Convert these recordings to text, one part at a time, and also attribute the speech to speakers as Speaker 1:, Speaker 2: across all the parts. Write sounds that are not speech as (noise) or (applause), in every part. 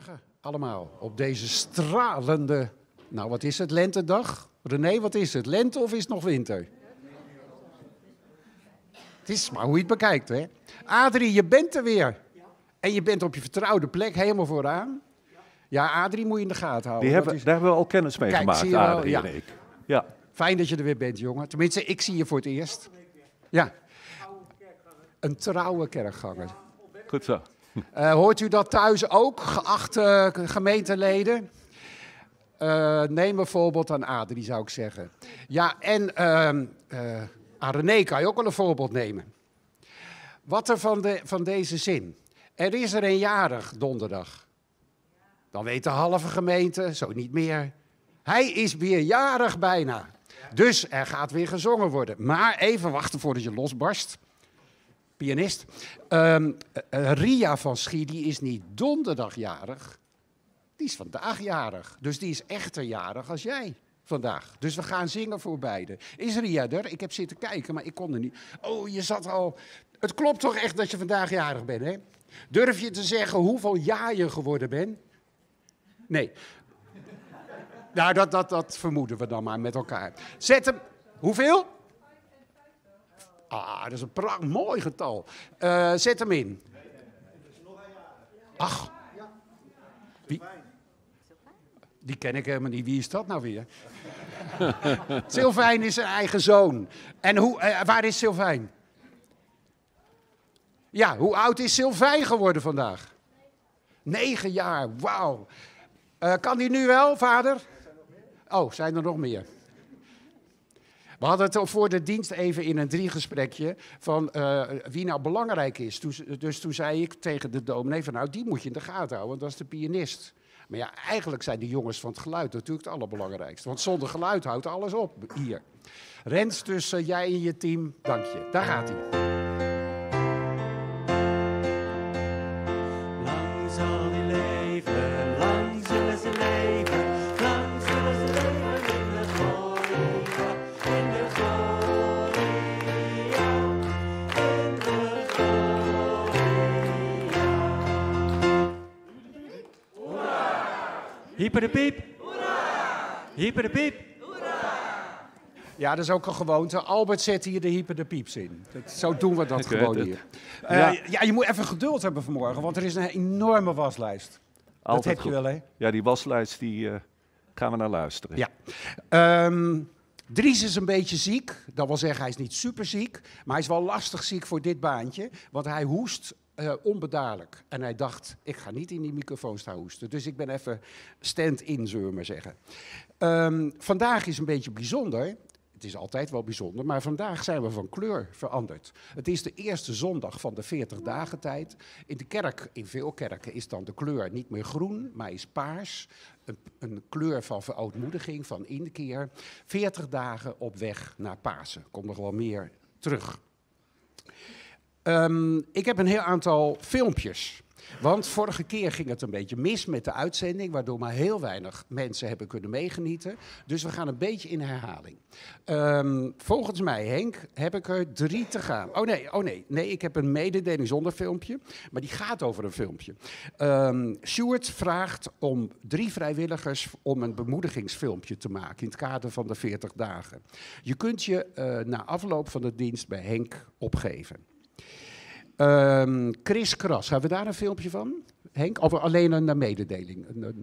Speaker 1: Goedemorgen allemaal op deze stralende, nou wat is het, lentedag? René, wat is het, lente of is het nog winter? Het is maar hoe je het bekijkt, hè? Adrie, je bent er weer. En je bent op je vertrouwde plek helemaal vooraan. Ja, Adrie moet je in de gaten houden.
Speaker 2: Die hebben,
Speaker 1: is-
Speaker 2: Daar hebben we al kennis mee
Speaker 1: Kijk,
Speaker 2: gemaakt, Adrie
Speaker 1: ja.
Speaker 2: en ik. Ja.
Speaker 1: Fijn dat je er weer bent, jongen. Tenminste, ik zie je voor het eerst. Ja. Een trouwe kerkganger.
Speaker 2: Goed zo.
Speaker 1: Eh, hoort u dat thuis ook, geachte gemeenteleden? Eh, neem bijvoorbeeld aan Adrie, zou ik zeggen. Ja, en eh, aan René kan je ook wel een voorbeeld nemen. Wat er van, de, van deze zin? Er is er een jarig donderdag. Dan weet de halve gemeente, zo niet meer. Hij is weer jarig bijna. Dus er gaat weer gezongen worden. Maar even wachten voordat je losbarst pianist. Ehm, eh, Ria van Schie, die is niet donderdagjarig. Die is vandaag jarig. Dus die is echter jarig als jij vandaag. Dus we gaan zingen voor beide. Is Ria er? Ik heb zitten kijken, maar ik kon er niet. Oh, je zat al... Het klopt toch echt dat je vandaag jarig bent, hè? Durf je te zeggen hoeveel jaar je geworden bent? Nee. Nou, dat, dat, dat vermoeden we dan maar met elkaar. Zet hem... Hoeveel? Ah, dat is een pracht, mooi getal. Eh, zet hem in. Ach. Wie? Die ken ik helemaal niet. Wie is dat nou weer? (laughs) Sylvijn is zijn eigen zoon. En hoe, eh, waar is Sylvijn? Ja, hoe oud is Sylvijn geworden vandaag? Negen jaar, wauw. Eh, kan die nu wel, vader? Oh, zijn er nog meer? We hadden het voor de dienst even in een driegesprekje van eh, wie nou belangrijk is. Dus toen zei ik tegen de dominee van nou, die moet je in de gaten houden, want dat is de pianist. Maar ja, eigenlijk zijn die jongens van het geluid natuurlijk het allerbelangrijkste. Want zonder geluid houdt alles op hier. Rens, dus eh, jij en je team, dank je. Daar gaat hij.
Speaker 3: Gloria. Hyper de piep. Hyper de piep.
Speaker 1: Ja, dat is ook een gewoonte. Albert zet hier de hyper de pieps in. Dat, zo doen we dat
Speaker 2: Ik
Speaker 1: gewoon hier. Eh,
Speaker 2: Ja.
Speaker 1: ja. je moet even geduld hebben vanmorgen, want er is een enorme waslijst. dat
Speaker 2: Altijd
Speaker 1: heb je wel, hè?
Speaker 2: Ja, die waslijst, die eh, gaan we naar luisteren.
Speaker 1: Ja. Ehm, Dries is een beetje ziek. Dat wil zeggen, hij is niet super ziek. Maar hij is wel lastig ziek voor dit baantje. Want hij hoest eh, onbedaarlijk. En hij dacht, ik ga niet in die microfoon staan hoesten. Dus ik ben even stand-in, zullen we maar zeggen. Ehm, vandaag is een beetje bijzonder. Het is altijd wel bijzonder, maar vandaag zijn we van kleur veranderd. Het is de eerste zondag van de 40 dagen tijd. In de kerk, in veel kerken, is dan de kleur niet meer groen, maar is paars. Een, een kleur van verootmoediging, van inkeer. 40 dagen op weg naar Pasen. Komt nog wel meer terug. Ehm, ik heb een heel aantal filmpjes. Want vorige keer ging het een beetje mis met de uitzending, waardoor maar heel weinig mensen hebben kunnen meegenieten. Dus we gaan een beetje in herhaling. Ehm, volgens mij, Henk, heb ik er drie te gaan. Oh nee, oh nee, nee, ik heb een mededeling zonder filmpje, maar die gaat over een filmpje. Ehm Stuart vraagt om drie vrijwilligers om een bemoedigingsfilmpje te maken in het kader van de 40 dagen. Je kunt je eh, na afloop van de dienst bij Henk opgeven. Ehm, Chris Kras, hebben we daar een filmpje van? Henk? Of alleen een mededeling? Kan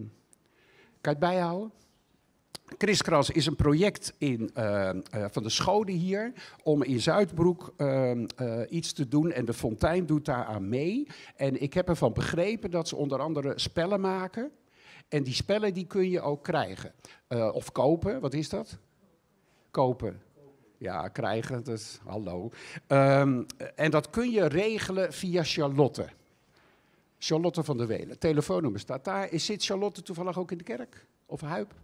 Speaker 1: je het bijhouden? Chris Kras is een project in, eh, eh, van de scholen hier om in Zuidbroek ehm, eh, iets te doen. En de Fontein doet daar aan mee. En ik heb ervan begrepen dat ze onder andere spellen maken. En die spellen die kun je ook krijgen. Eh, of kopen, wat is dat? Kopen. Ja, krijgen, is, hallo. Ehm, en dat kun je regelen via Charlotte. Charlotte van der Welen. Telefoonnummer staat daar. Is, zit Charlotte toevallig ook in de kerk? Of Huip?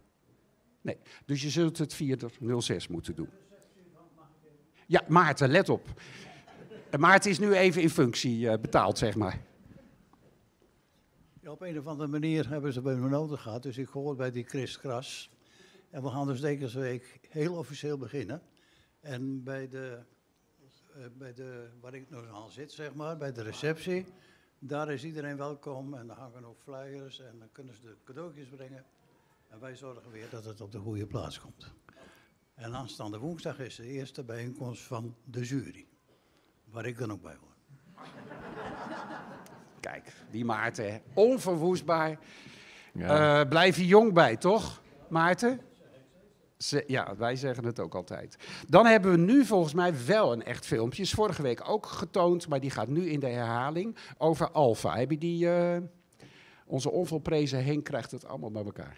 Speaker 1: Nee. Dus je zult het via de 06 moeten doen. Ja, Maarten, let op. En Maarten is nu even in functie eh, betaald, zeg maar.
Speaker 4: Ja, op een of andere manier hebben ze bij me nodig gehad, dus ik hoor bij die Chris Kras. En we gaan dus deze week heel officieel beginnen. En bij de, eh, bij de, waar ik nog aan zit, zeg maar, bij de receptie, Daar is iedereen welkom en er hangen ook flyers en dan kunnen ze de cadeautjes brengen. En wij zorgen weer dat het op de goede plaats komt. En aanstaande woensdag is de eerste bijeenkomst van de jury, waar ik dan ook bij hoor. (laughs)
Speaker 1: Kijk, die Maarten, hè. onverwoestbaar.
Speaker 2: Ja.
Speaker 1: Eh, blijf je jong bij, toch, Maarten? Ja, wij zeggen het ook altijd. Dan hebben we nu volgens mij wel een echt filmpje. Is vorige week ook getoond, maar die gaat nu in de herhaling over Alfa. Heb je die? eh, onze onvolprezen Henk krijgt het allemaal bij elkaar.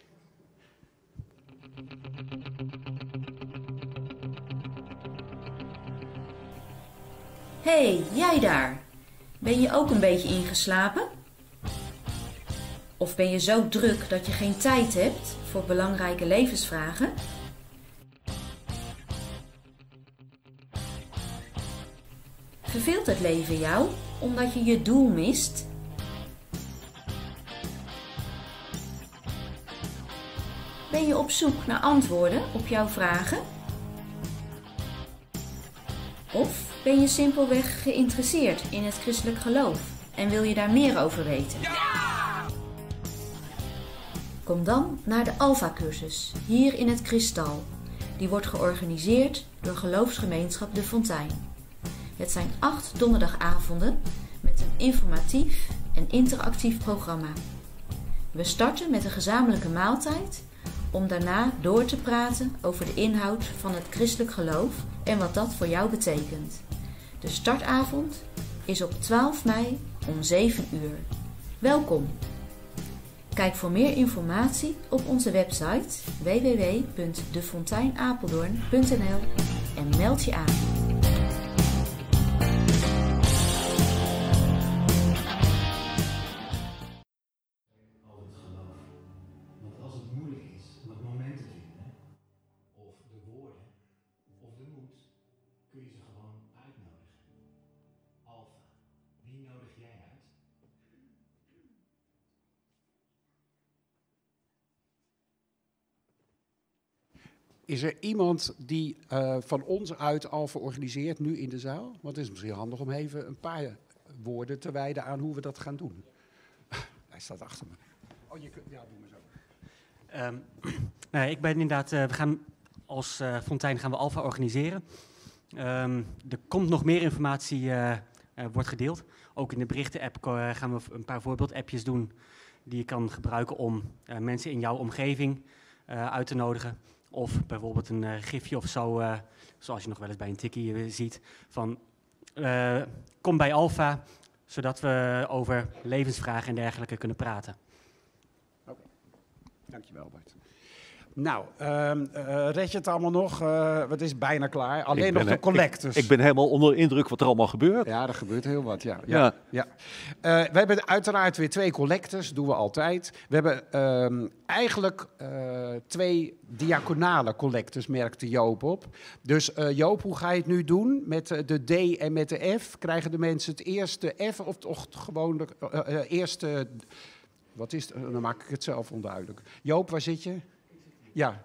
Speaker 5: hey, jij daar. Ben je ook een beetje ingeslapen? Of ben je zo druk dat je geen tijd hebt voor belangrijke levensvragen? Verveelt het leven jou omdat je je doel mist? Ben je op zoek naar antwoorden op jouw vragen? Of ben je simpelweg geïnteresseerd in het christelijk geloof en wil je daar meer over weten? Kom dan naar de Alpha-cursus hier in het Kristal. Die wordt georganiseerd door geloofsgemeenschap De Fontein. Het zijn acht donderdagavonden met een informatief en interactief programma. We starten met een gezamenlijke maaltijd om daarna door te praten over de inhoud van het christelijk geloof en wat dat voor jou betekent. De startavond is op 12 mei om 7 uur. Welkom! Kijk voor meer informatie op onze website www.defonteinapeldoorn.nl en meld je aan.
Speaker 6: Is
Speaker 1: er iemand die eh, van ons uit al organiseert nu in de zaal? Want het is misschien handig om even een paar woorden te wijden aan hoe we dat gaan doen. (laughs) Hij staat achter me. Oh, je kunt, ja, doe maar zo.
Speaker 7: Ehm, (clears throat) nee, ik ben inderdaad, eh, we gaan als eh Fontijn gaan we Alpha organiseren. Ehm, er komt nog meer informatie, wordt gedeeld. Ook in de berichten-app gaan we een paar voorbeeldappjes doen die je kan gebruiken om mensen in jouw omgeving uit te nodigen. Of bijvoorbeeld een eh, gifje of zo, eh, zoals je nog wel eens bij een tikkie eh, ziet, van kom bij Alpha, zodat we over levensvragen en dergelijke kunnen praten.
Speaker 1: Dankjewel, Bart. Nou, ehm, eh, red je het allemaal nog? Eh het is bijna klaar. Alleen nog de collectors.
Speaker 2: Ik ben helemaal onder de indruk wat er allemaal gebeurt.
Speaker 1: Ja, er gebeurt heel wat, ja. ja.
Speaker 2: Ja.
Speaker 1: ja. Eh, we hebben uiteraard weer twee collectors, doen we altijd. We hebben ehm, eigenlijk twee diaconale collectors, merkte Joop op. Dus Joop, hoe ga je het nu doen met de D en met de F? Krijgen de mensen het eerste F of toch gewoon de eerste... Wat is het? Dan maak ik het zelf onduidelijk. Joop, waar zit je? Ja.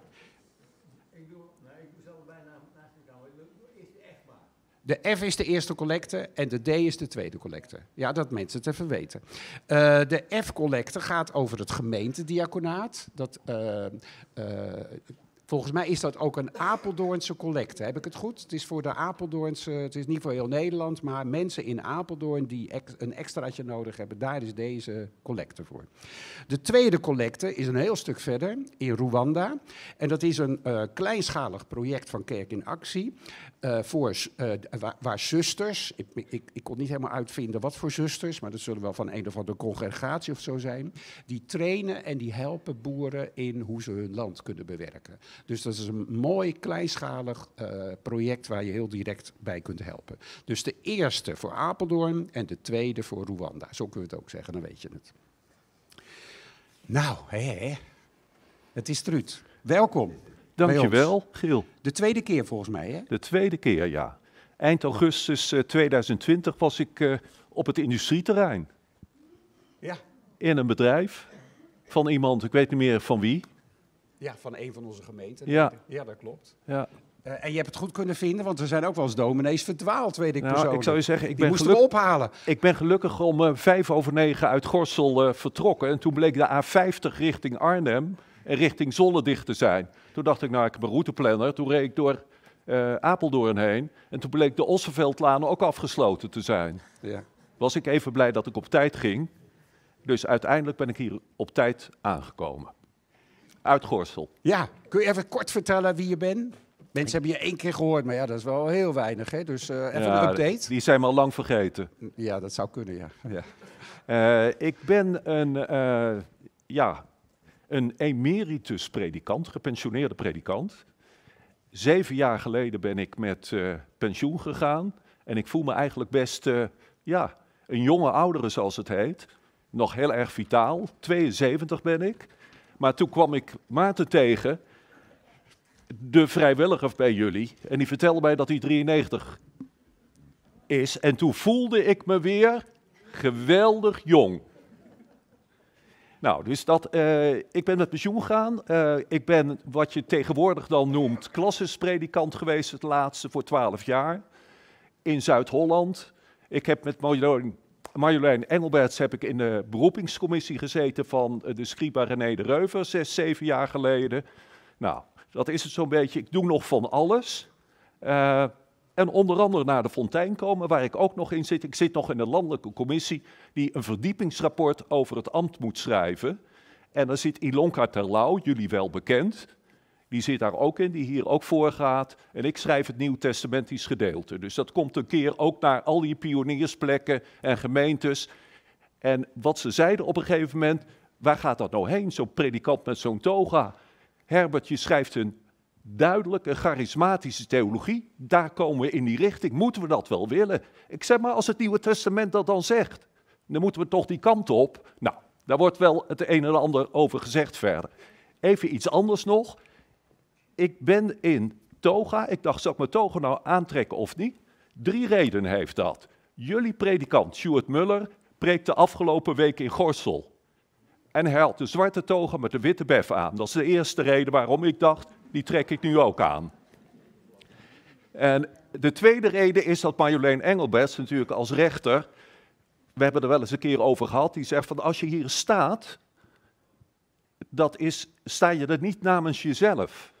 Speaker 1: De F is de eerste collecte en de D is de tweede collecte. Ja, dat mensen het even weten. Eh, de F-collecte gaat over het gemeentediaconaat. Dat, eh, eh, volgens mij is dat ook een Apeldoornse collecte. Heb ik het goed? Het is voor de Apeldoornse, het is niet voor heel Nederland, maar mensen in Apeldoorn die een extraatje nodig hebben, daar is deze collecte voor. De tweede collecte is een heel stuk verder, in Rwanda. En dat is een eh, kleinschalig project van Kerk in Actie. eh, voor, eh, waar zusters, ik, ik, ik kon niet helemaal uitvinden wat voor zusters, maar dat zullen wel van een of andere congregatie of zo zijn. Die trainen en die helpen boeren in hoe ze hun land kunnen bewerken. Dus dat is een mooi kleinschalig eh, project waar je heel direct bij kunt helpen. Dus de eerste voor Apeldoorn en de tweede voor Rwanda. Zo kun je het ook zeggen, dan weet je het. Nou, hè, het is Truut. Welkom.
Speaker 2: Dankjewel, Giel.
Speaker 1: De tweede keer volgens mij, hè?
Speaker 2: De tweede keer, ja. Eind augustus eh, 2020 was ik eh, op het industrieterrein.
Speaker 1: Ja.
Speaker 2: In een bedrijf van iemand, ik weet niet meer van wie.
Speaker 1: Ja, van een van onze gemeenten.
Speaker 2: Ja.
Speaker 1: Ja, dat klopt.
Speaker 2: Ja.
Speaker 1: Eh, en je hebt het goed kunnen vinden, want er zijn ook wel eens dominees verdwaald, weet ik
Speaker 2: Nou,
Speaker 1: persoonlijk.
Speaker 2: ik zou je zeggen, ik
Speaker 1: Die
Speaker 2: ben,
Speaker 1: moesten we ophalen.
Speaker 2: ik ben gelukkig om eh, vijf over negen uit Gorsel eh, vertrokken. En toen bleek de A50 richting Arnhem en richting Zolle dicht te zijn. Toen dacht ik, nou, ik heb een routeplanner. Toen reed ik door Apeldoorn heen. En toen bleek de Ossenveldlaan ook afgesloten te zijn.
Speaker 1: Ja.
Speaker 2: Was ik even blij dat ik op tijd ging. Dus uiteindelijk ben ik hier op tijd aangekomen. Uit Gorsel.
Speaker 1: ja, kun je even kort vertellen wie je bent? Mensen hebben je één keer gehoord, maar ja, dat is wel heel weinig. Hè? Dus eh, even
Speaker 2: Ja,
Speaker 1: een update.
Speaker 2: Die zijn me al lang vergeten.
Speaker 1: Ja, dat zou kunnen, ja. ja.
Speaker 2: Eh, ik ben een, eh, ja, een emeritus predikant, gepensioneerde predikant. Zeven jaar geleden ben ik met pensioen gegaan. En ik voel me eigenlijk best ja, een jonge oudere, zoals het heet. Nog heel erg vitaal. 72 ben ik. Maar toen kwam ik Maarten tegen, de vrijwilliger bij jullie. En die vertelde mij dat hij 93 is. En toen voelde ik me weer geweldig jong. Nou, dus dat, eh, ik ben met pensioen gegaan. Eh, ik ben wat je tegenwoordig dan noemt klassispredikant geweest, het laatste voor 12 jaar. In Zuid-Holland. Ik heb met Marjolein Engelberts heb ik in de beroepingscommissie gezeten van eh, de Scriba René de Reuver, zes, zeven jaar geleden. Nou, dat is het zo'n beetje. Ik doe nog van alles. Eh, en onder andere naar de Fontein komen, waar ik ook nog in zit. Ik zit nog in de landelijke commissie die een verdiepingsrapport over het ambt moet schrijven. En daar zit Ilonka Terlouw, jullie wel bekend. Die zit daar ook in, die hier ook voor gaat. En ik schrijf het Nieuw-Testamentisch gedeelte. Dus dat komt een keer ook naar al die pioniersplekken en gemeentes. En wat ze zeiden op een gegeven moment, waar gaat dat nou heen, zo'n predikant met zo'n toga? Herbert, je schrijft een duidelijke, charismatische theologie. Daar komen we in die richting. Moeten we dat wel willen? Ik zeg maar, als het Nieuwe Testament dat dan zegt, dan moeten we toch die kant op. Nou, daar wordt wel het een en ander over gezegd verder. Even iets anders nog. Ik ben in toga. Ik dacht, zal ik mijn toga nou aantrekken of niet? Drie redenen heeft dat. Jullie predikant, Stuart Muller, preekte afgelopen week in Gorsel. En hij had de zwarte toga met de witte bef aan. Dat is de eerste reden waarom ik dacht, die trek ik nu ook aan. En de tweede reden is dat Marjolein Engelberts natuurlijk als rechter, we hebben er wel eens een keer over gehad, die zegt van als je hier staat, dat is, sta je er niet namens jezelf.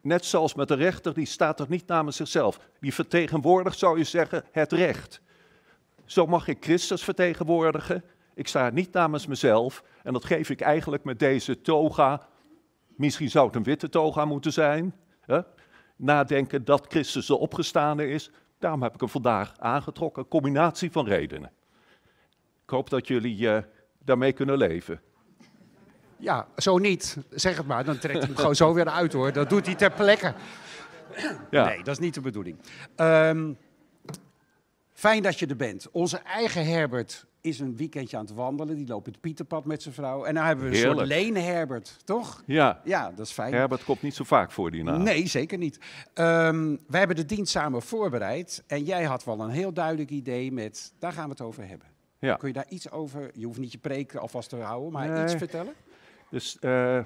Speaker 2: Net zoals met de rechter, die staat er niet namens zichzelf. Die vertegenwoordigt, zou je zeggen, het recht. Zo mag ik Christus vertegenwoordigen. Ik sta niet namens mezelf. En dat geef ik eigenlijk met deze toga. Misschien zou het een witte toga moeten zijn. Hè? Nadenken dat Christus de opgestane is. Daarom heb ik hem vandaag aangetrokken. Combinatie van redenen. Ik hoop dat jullie eh, daarmee kunnen leven.
Speaker 1: Ja, zo niet. Zeg het maar, dan trekt hij hem gewoon zo weer uit hoor. Dat doet hij ter plekke.
Speaker 2: Ja.
Speaker 1: Nee, dat is niet de bedoeling. Ehm, fijn dat je er bent. Onze eigen Herbert is een weekendje aan het wandelen. Die loopt het Pieterpad met zijn vrouw. En dan hebben we een soort. Lene Herbert, toch?
Speaker 2: Ja,
Speaker 1: Ja, dat is fijn.
Speaker 2: Herbert komt niet zo vaak voor die naam.
Speaker 1: Nee, zeker niet. Ehm wij hebben de dienst samen voorbereid. En jij had wel een heel duidelijk idee met, daar gaan we het over hebben.
Speaker 2: Ja.
Speaker 1: Kun je daar iets over, je hoeft niet je preek alvast te houden, maar
Speaker 2: Nee.
Speaker 1: iets vertellen?
Speaker 2: Dus eh,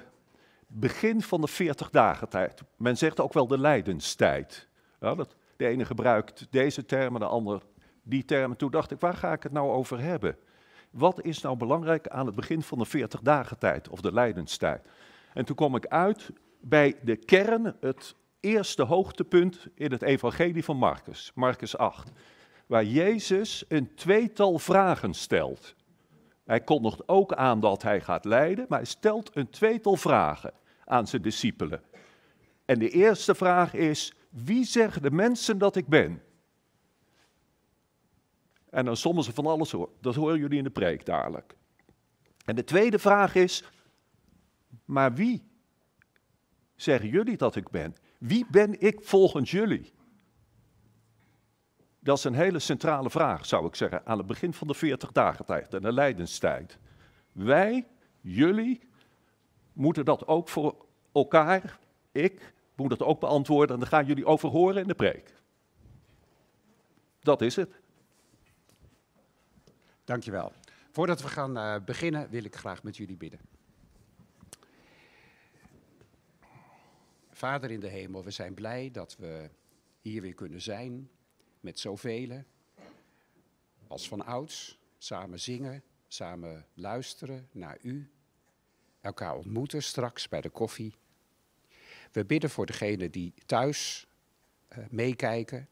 Speaker 2: begin van de 40 dagen tijd. Men zegt ook wel de lijdenstijd. Ja, dat, de ene gebruikt deze termen, de ander die termen. Toen dacht ik, waar ga ik het nou over hebben? Wat is nou belangrijk aan het begin van de 40 dagen tijd of de lijdenstijd? En toen kwam ik uit bij de kern, het eerste hoogtepunt in het evangelie van Marcus, Marcus 8. Waar Jezus een tweetal vragen stelt. Hij kondigt ook aan dat hij gaat lijden, maar hij stelt een tweetal vragen aan zijn discipelen. En de eerste vraag is: wie zeggen de mensen dat ik ben? En dan sommen ze van alles hoor. Dat horen jullie in de preek dadelijk. En de tweede vraag is: maar wie zeggen jullie dat ik ben? Wie ben ik volgens jullie? Dat is een hele centrale vraag, zou ik zeggen, aan het begin van de 40 dagen tijd en de lijdenstijd. Wij, jullie, moeten dat ook voor elkaar, ik, moet dat ook beantwoorden en daar gaan jullie over horen in de preek. Dat is het.
Speaker 1: Dankjewel. Voordat we gaan eh, beginnen, wil ik graag met jullie bidden. Vader in de hemel, we zijn blij dat we hier weer kunnen zijn met zoveel. Als van ouds, samen zingen, samen luisteren naar u. Elkaar ontmoeten straks bij de koffie. We bidden voor degenen die thuis eh, meekijken.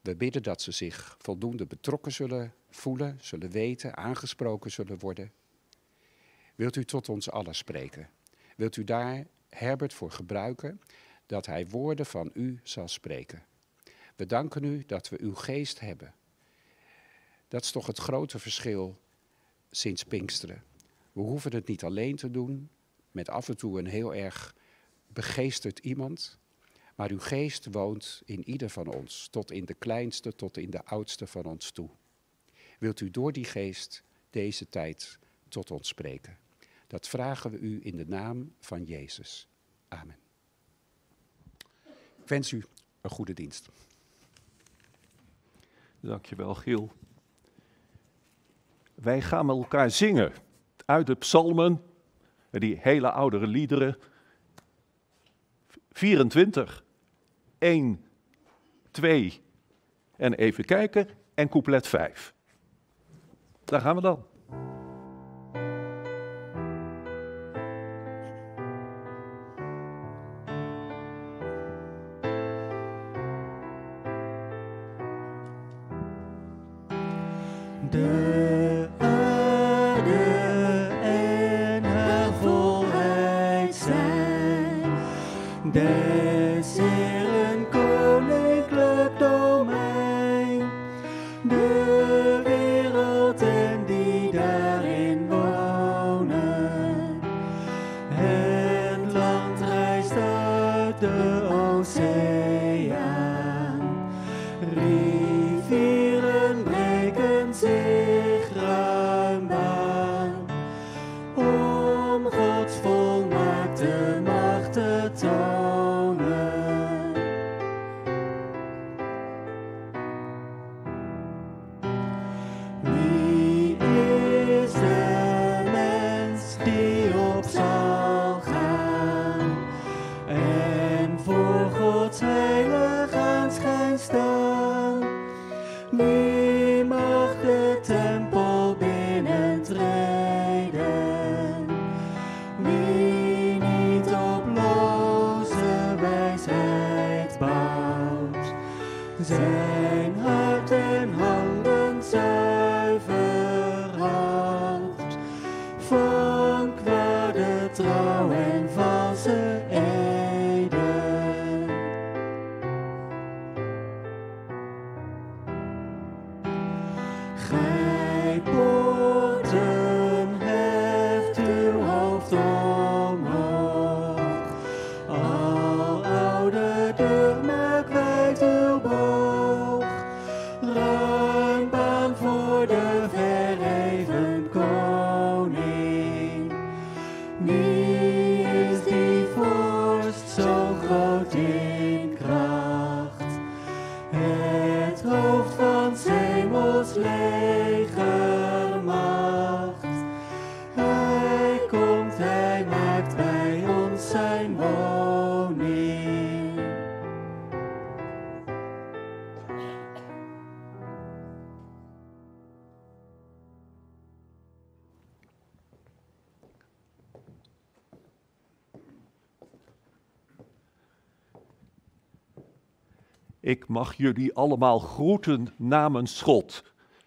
Speaker 1: We bidden dat ze zich voldoende betrokken zullen voelen, zullen weten, aangesproken zullen worden. Wilt u tot ons allen spreken? Wilt u daar Herbert voor gebruiken dat hij woorden van u zal spreken? We danken u dat we uw geest hebben. Dat is toch het grote verschil sinds Pinksteren. We hoeven het niet alleen te doen, met af en toe een heel erg begeesterd iemand. Maar uw geest woont in ieder van ons, tot in de kleinste, tot in de oudste van ons toe. Wilt u door die geest deze tijd tot ons spreken? Dat vragen we u in de naam van Jezus. Amen. Ik wens u een goede dienst.
Speaker 3: Dankjewel, Giel. Wij gaan met elkaar zingen uit de psalmen, die hele oudere liederen. 24, 1, 2 en even kijken en couplet 5. Daar gaan we dan. Ik mag jullie allemaal groeten namens God.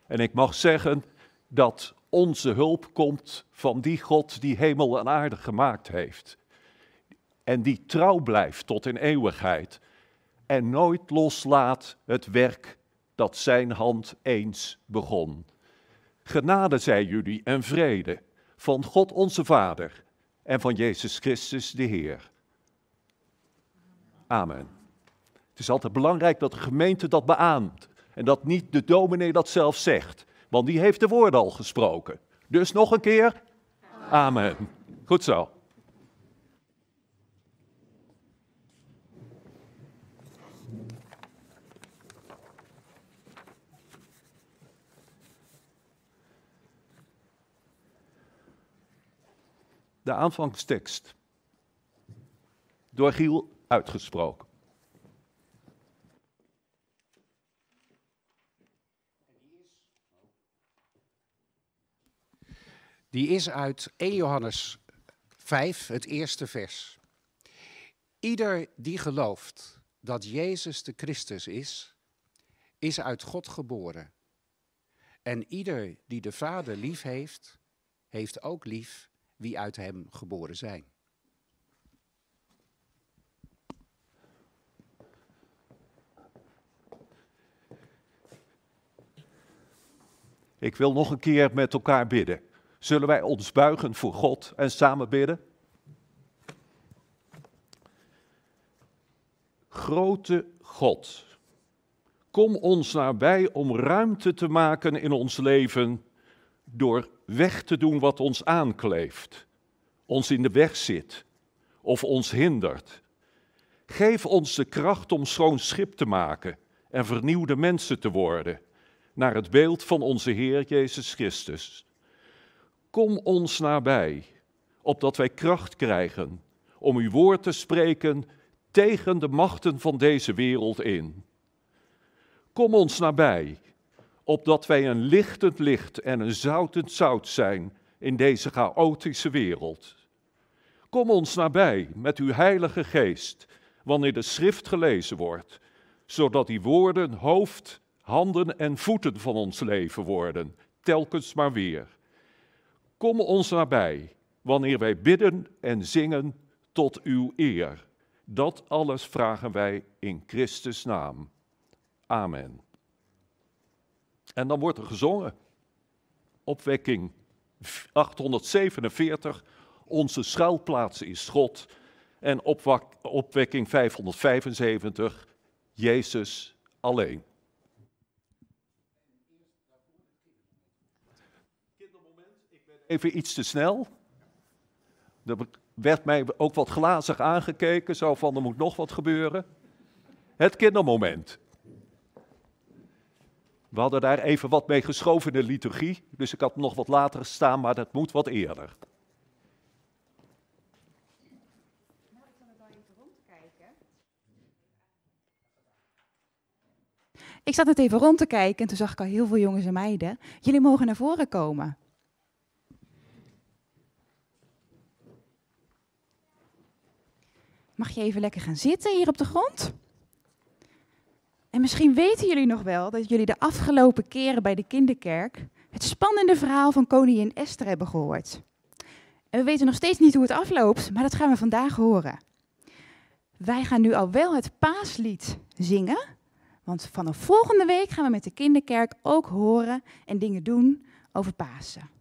Speaker 3: En ik mag zeggen dat onze hulp komt van die God die hemel en aarde gemaakt heeft. En die trouw blijft tot in eeuwigheid. En nooit loslaat het werk dat zijn hand eens begon. Genade zij jullie en vrede van God onze Vader en van Jezus Christus de Heer. Amen. Het is altijd belangrijk dat de gemeente dat beaamt. En dat niet de dominee dat zelf zegt. Want die heeft de woorden al gesproken. Dus nog een keer. Amen. Goed zo. De aanvangstekst. Door Giel
Speaker 2: uitgesproken.
Speaker 1: Die is uit 1 Johannes 5, het eerste vers. Ieder die gelooft dat Jezus de Christus is, is uit God geboren. En ieder die de Vader lief heeft, heeft ook lief wie uit hem geboren zijn.
Speaker 2: Ik wil nog een keer met elkaar bidden. Zullen wij ons buigen voor God en samen bidden? Grote God, kom ons nabij om ruimte te maken in ons leven door weg te doen wat ons aankleeft, ons in de weg zit of ons hindert. Geef ons de kracht om schoon schip te maken en vernieuwde mensen te worden, naar het beeld van onze Heer Jezus Christus. Kom ons nabij, opdat wij kracht krijgen om uw woord te spreken tegen de machten van deze wereld in. Kom ons nabij, opdat wij een lichtend licht en een zoutend zout zijn in deze chaotische wereld. Kom ons nabij met uw Heilige Geest, wanneer de schrift gelezen wordt, zodat die woorden hoofd, handen en voeten van ons leven worden, telkens maar weer. Kom ons nabij, wanneer wij bidden en zingen tot uw eer. Dat alles vragen wij in Christus naam. Amen. En dan wordt er gezongen. Opwekking 847, onze schuilplaats is God. En opwekking 575, Jezus alleen. Even iets te snel. Er werd mij ook wat glazig aangekeken, zo van er moet nog wat gebeuren. Het kindermoment. We hadden daar even wat mee geschoven in de liturgie, dus ik had nog wat later staan, maar dat moet wat eerder.
Speaker 8: Ik zat net even rond te kijken en toen zag ik al heel veel jongens en meiden. Jullie mogen naar voren komen. Mag je even lekker gaan zitten hier op de grond? En misschien weten jullie nog wel dat jullie de afgelopen keren bij de kinderkerk het spannende verhaal van koningin Esther hebben gehoord. En we weten nog steeds niet hoe het afloopt, maar dat gaan we vandaag horen. Wij gaan nu al wel het paaslied zingen, want vanaf volgende week gaan we met de kinderkerk ook horen en dingen doen over Pasen.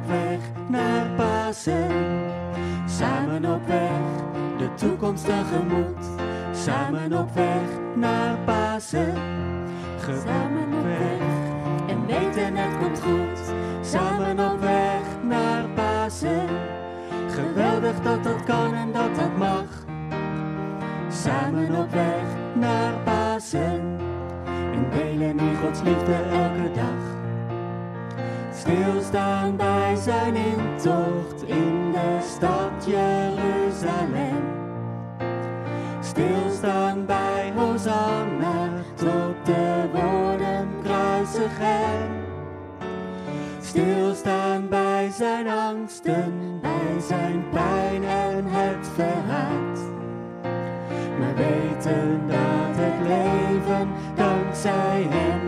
Speaker 3: Op weg naar Pasen. Samen op weg de toekomst tegemoet. Samen op weg naar Pasen. Samen op weg en weten het komt goed. Samen op weg naar Pasen. Geweldig dat dat kan en dat dat mag. Samen op weg naar Pasen. En delen in Gods liefde elke dag. Stilstaan bij zijn intocht in de stad Jeruzalem. Stilstaan bij Hosanna tot de woorden kruisig hem. Stilstaan bij zijn angsten, bij zijn pijn en het verraad. Maar weten dat het leven dankzij hem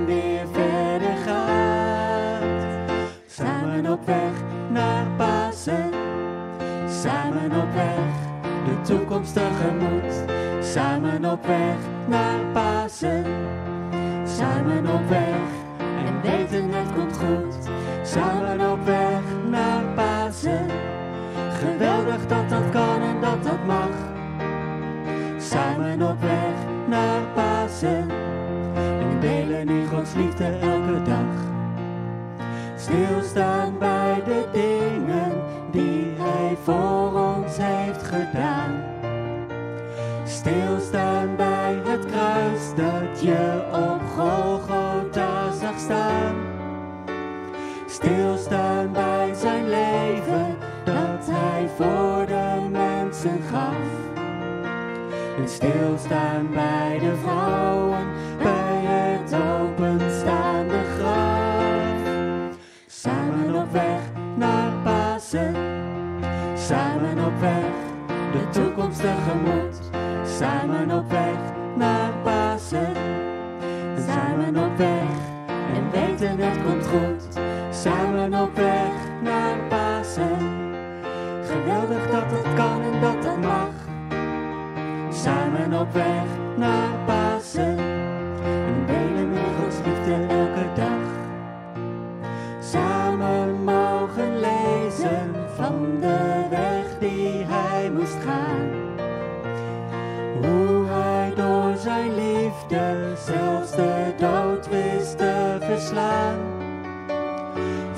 Speaker 3: naar Pasen. Samen op weg de toekomst tegemoet. Samen op weg naar Pasen. Samen op weg en weten het komt goed. Samen op weg naar Pasen. Geweldig dat dat kan en dat dat mag. Samen op weg naar Pasen. En delen in Gods liefde elke dag stilstaan bij de dingen die Hij voor ons heeft gedaan. Stilstaan bij het kruis dat je op Golgotha zag staan. Stilstaan bij zijn leven dat Hij voor de mensen gaf. En stilstaan bij de vrouwen de toekomst tegemoet. Samen op weg naar Pasen, samen op weg en weten het komt goed. Samen op weg naar Pasen, geweldig dat het kan en dat dat mag. Samen op weg naar Pasen,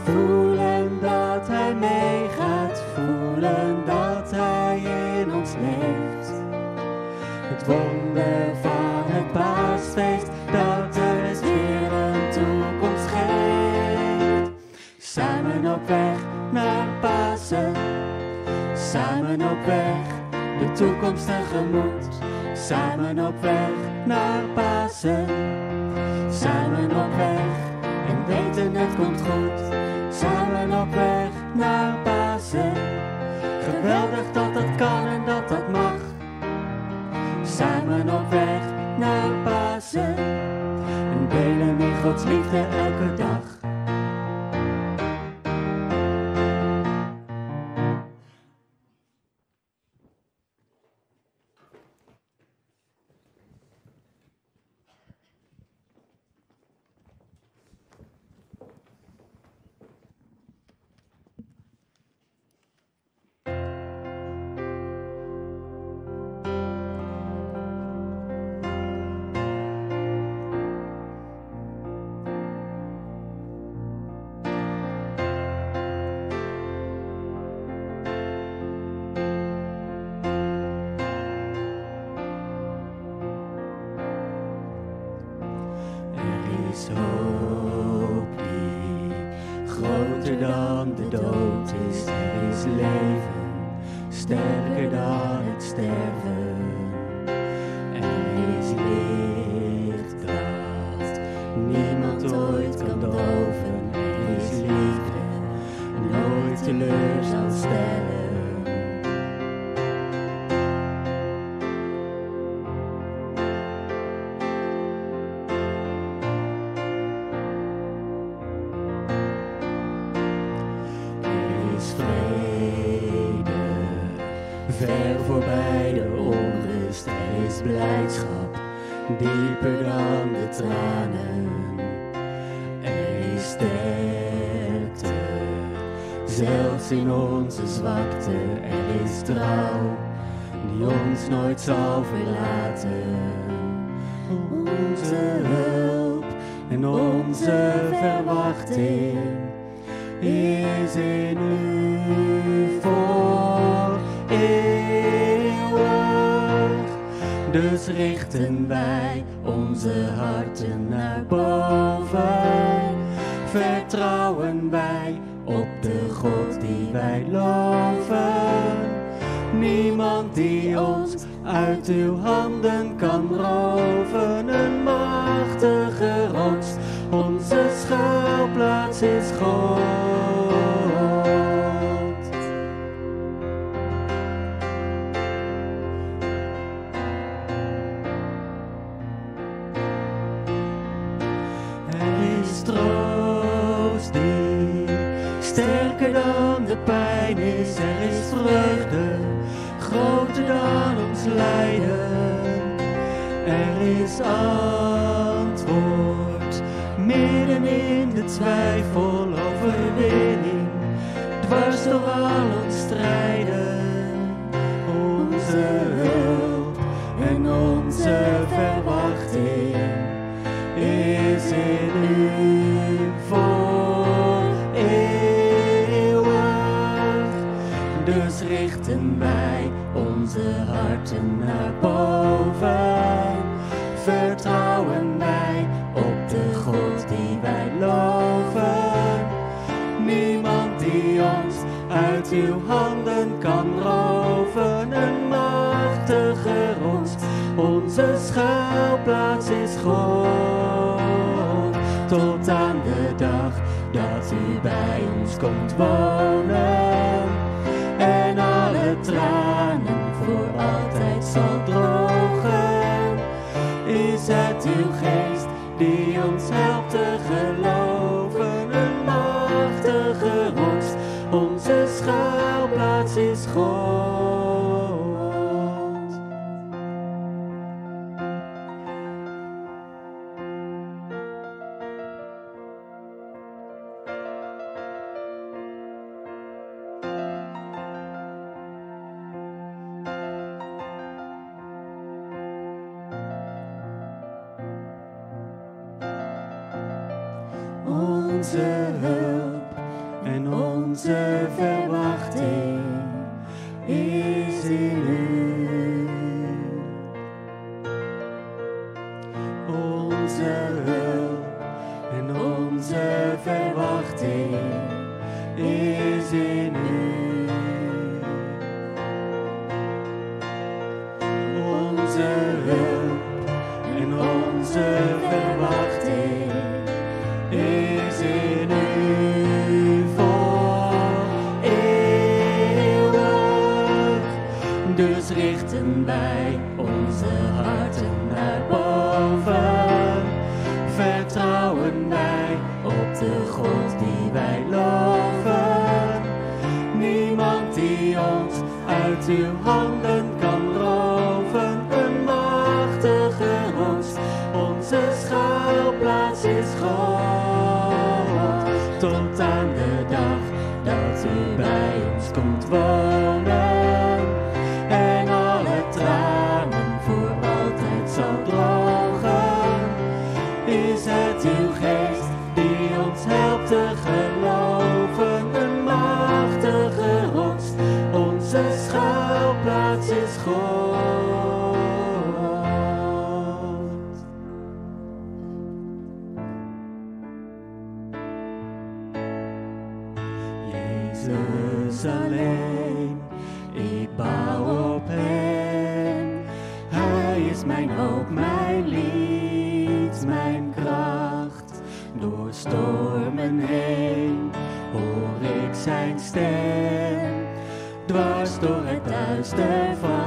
Speaker 3: Voelen dat hij meegaat, voelen dat hij in ons leeft. Het wonder van het paasfeest dat er is weer een toekomst geeft. Samen op weg naar Pasen, samen op weg de toekomst tegemoet. Samen op weg naar Pasen, samen op weg weten het komt goed. Samen op weg naar Pasen, geweldig dat dat kan en dat dat mag. Samen op weg naar Pasen en delen in Gods liefde elke dag. In onze zwakte. Er is trouw, die ons nooit zal verlaten. Onze hulp en onze verwachting is in u onze verwachting is in u voor eeuwig. Dus richten wij onze harten naar boven. komt wonen en alle tranen voor altijd zal drogen. Is het uw geest die ons helpt te geloven? schuilplaats is God. Jezus alleen, ik bouw op Hem. Hij is mijn hoop, mijn lied, mijn kracht. Door stormen heen hoor ik Zijn stem.
Speaker 9: steadfast.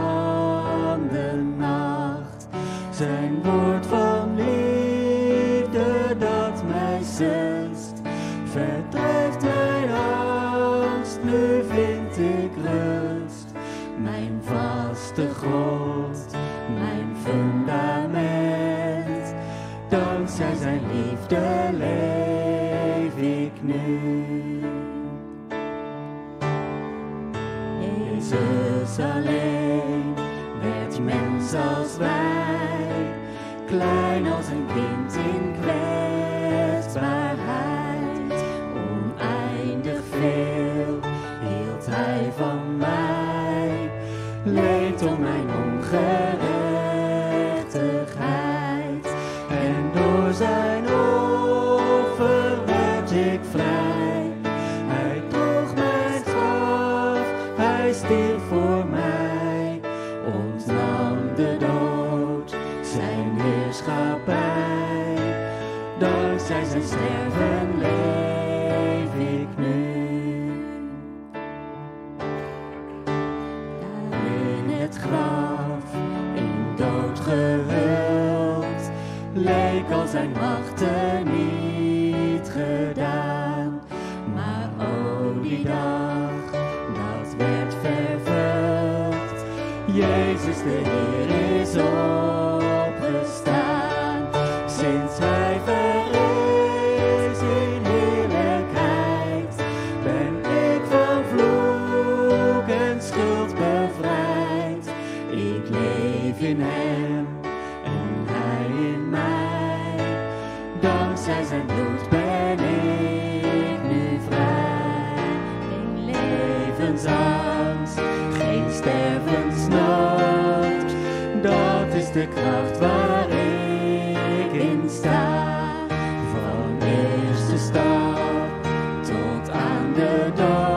Speaker 3: dark.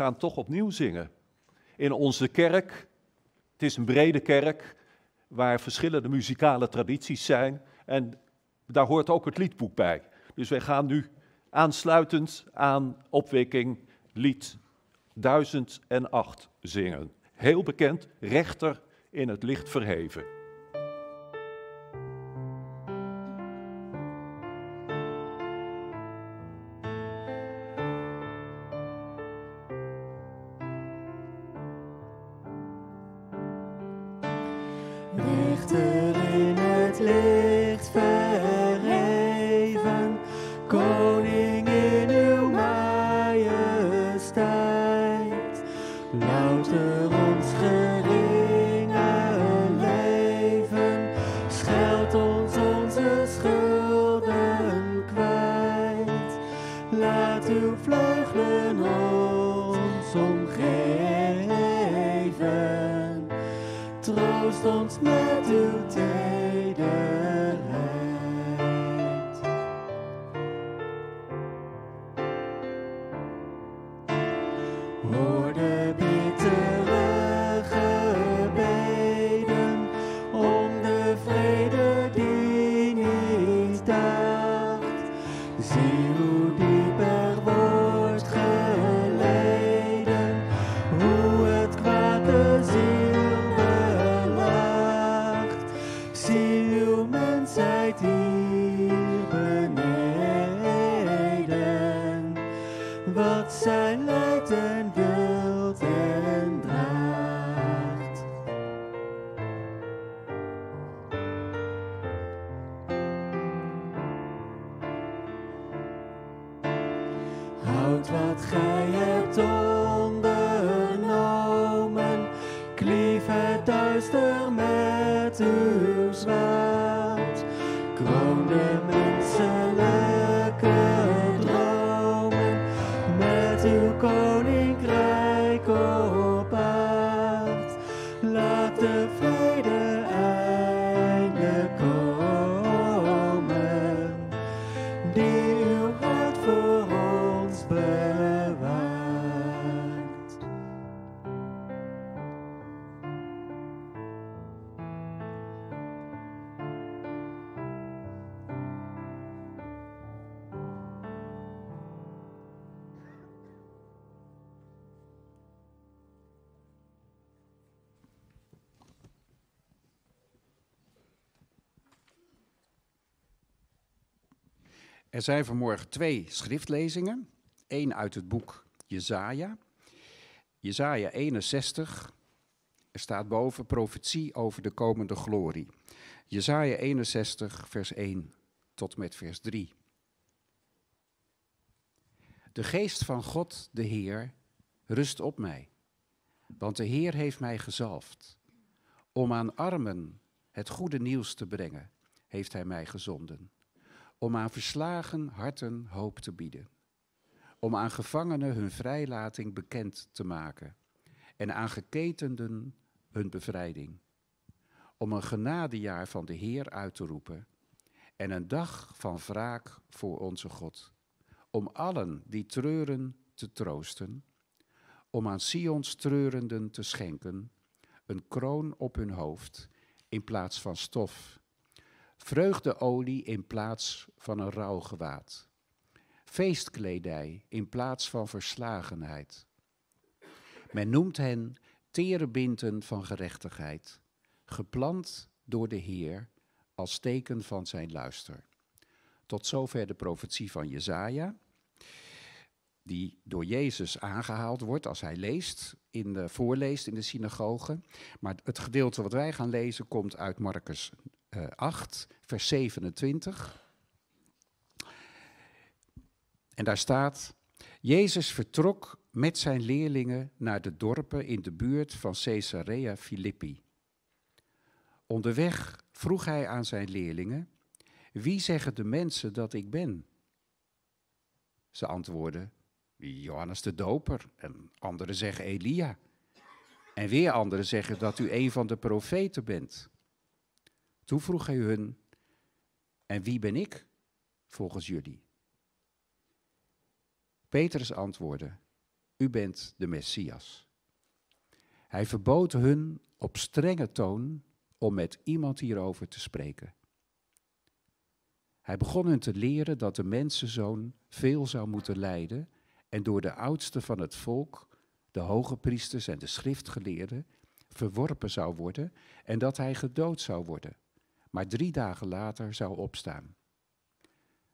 Speaker 3: Gaan toch opnieuw zingen. In onze kerk, het is een brede kerk, waar verschillende muzikale tradities zijn. En daar hoort ook het liedboek bij. Dus wij gaan nu aansluitend aan opwekking lied 1008 zingen. Heel bekend, rechter in het licht verheven.
Speaker 9: Wat gij hebt
Speaker 1: Er zijn vanmorgen twee schriftlezingen. Eén uit het boek Jezaja. Jezaja 61. Er staat boven profetie over de komende glorie. Jezaja 61 vers 1 tot met vers 3. De geest van God, de Heer, rust op mij. Want de Heer heeft mij gezalfd. Om aan armen het goede nieuws te brengen, heeft hij mij gezonden om aan verslagen harten hoop te bieden, om aan gevangenen hun vrijlating bekend te maken. En aan geketenden hun bevrijding, om een genadejaar van de Heer uit te roepen. En een dag van wraak voor onze God, om allen die treuren te troosten, om aan Sions treurenden te schenken. Een kroon op hun hoofd in plaats van stof vreugdeolie in plaats van een rouwgewaad, feestkledij in plaats van verslagenheid. Men noemt hen terebinten van gerechtigheid, geplant door de Heer als teken van zijn luister. Tot zover de profetie van Jezaja, die door Jezus aangehaald wordt als hij leest, in de, voorleest in de synagoge. Maar het gedeelte wat wij gaan lezen komt uit Marcus uh, 8, vers 27. En daar staat, Jezus vertrok met zijn leerlingen naar de dorpen in de buurt van Caesarea Philippi. Onderweg vroeg hij aan zijn leerlingen, Wie zeggen de mensen dat ik ben? Ze antwoordden, Johannes de Doper. En anderen zeggen Elia. En weer anderen zeggen dat u een van de profeten bent. Toen vroeg hij hun, en wie ben ik volgens jullie? Petrus antwoordde, u bent de Messias. Hij verbood hun op strenge toon om met iemand hierover te spreken. Hij begon hun te leren dat de mensenzoon veel zou moeten lijden en door de oudsten van het volk, de hoge priesters en de schriftgeleerden, verworpen zou worden en dat hij gedood zou worden, maar drie dagen later zou opstaan.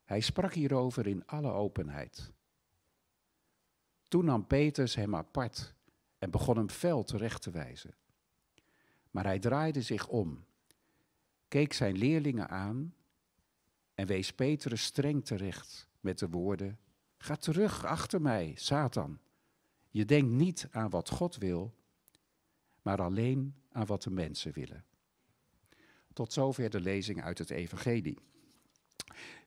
Speaker 1: Hij sprak hierover in alle openheid. Toen nam Petrus hem apart en begon hem fel terecht te wijzen. Maar hij draaide zich om, keek zijn leerlingen aan en wees Petrus streng terecht met de woorden: Ga terug achter mij, Satan. Je denkt niet aan wat God wil, maar alleen aan wat de mensen willen. Tot zover de lezing uit het Evangelie.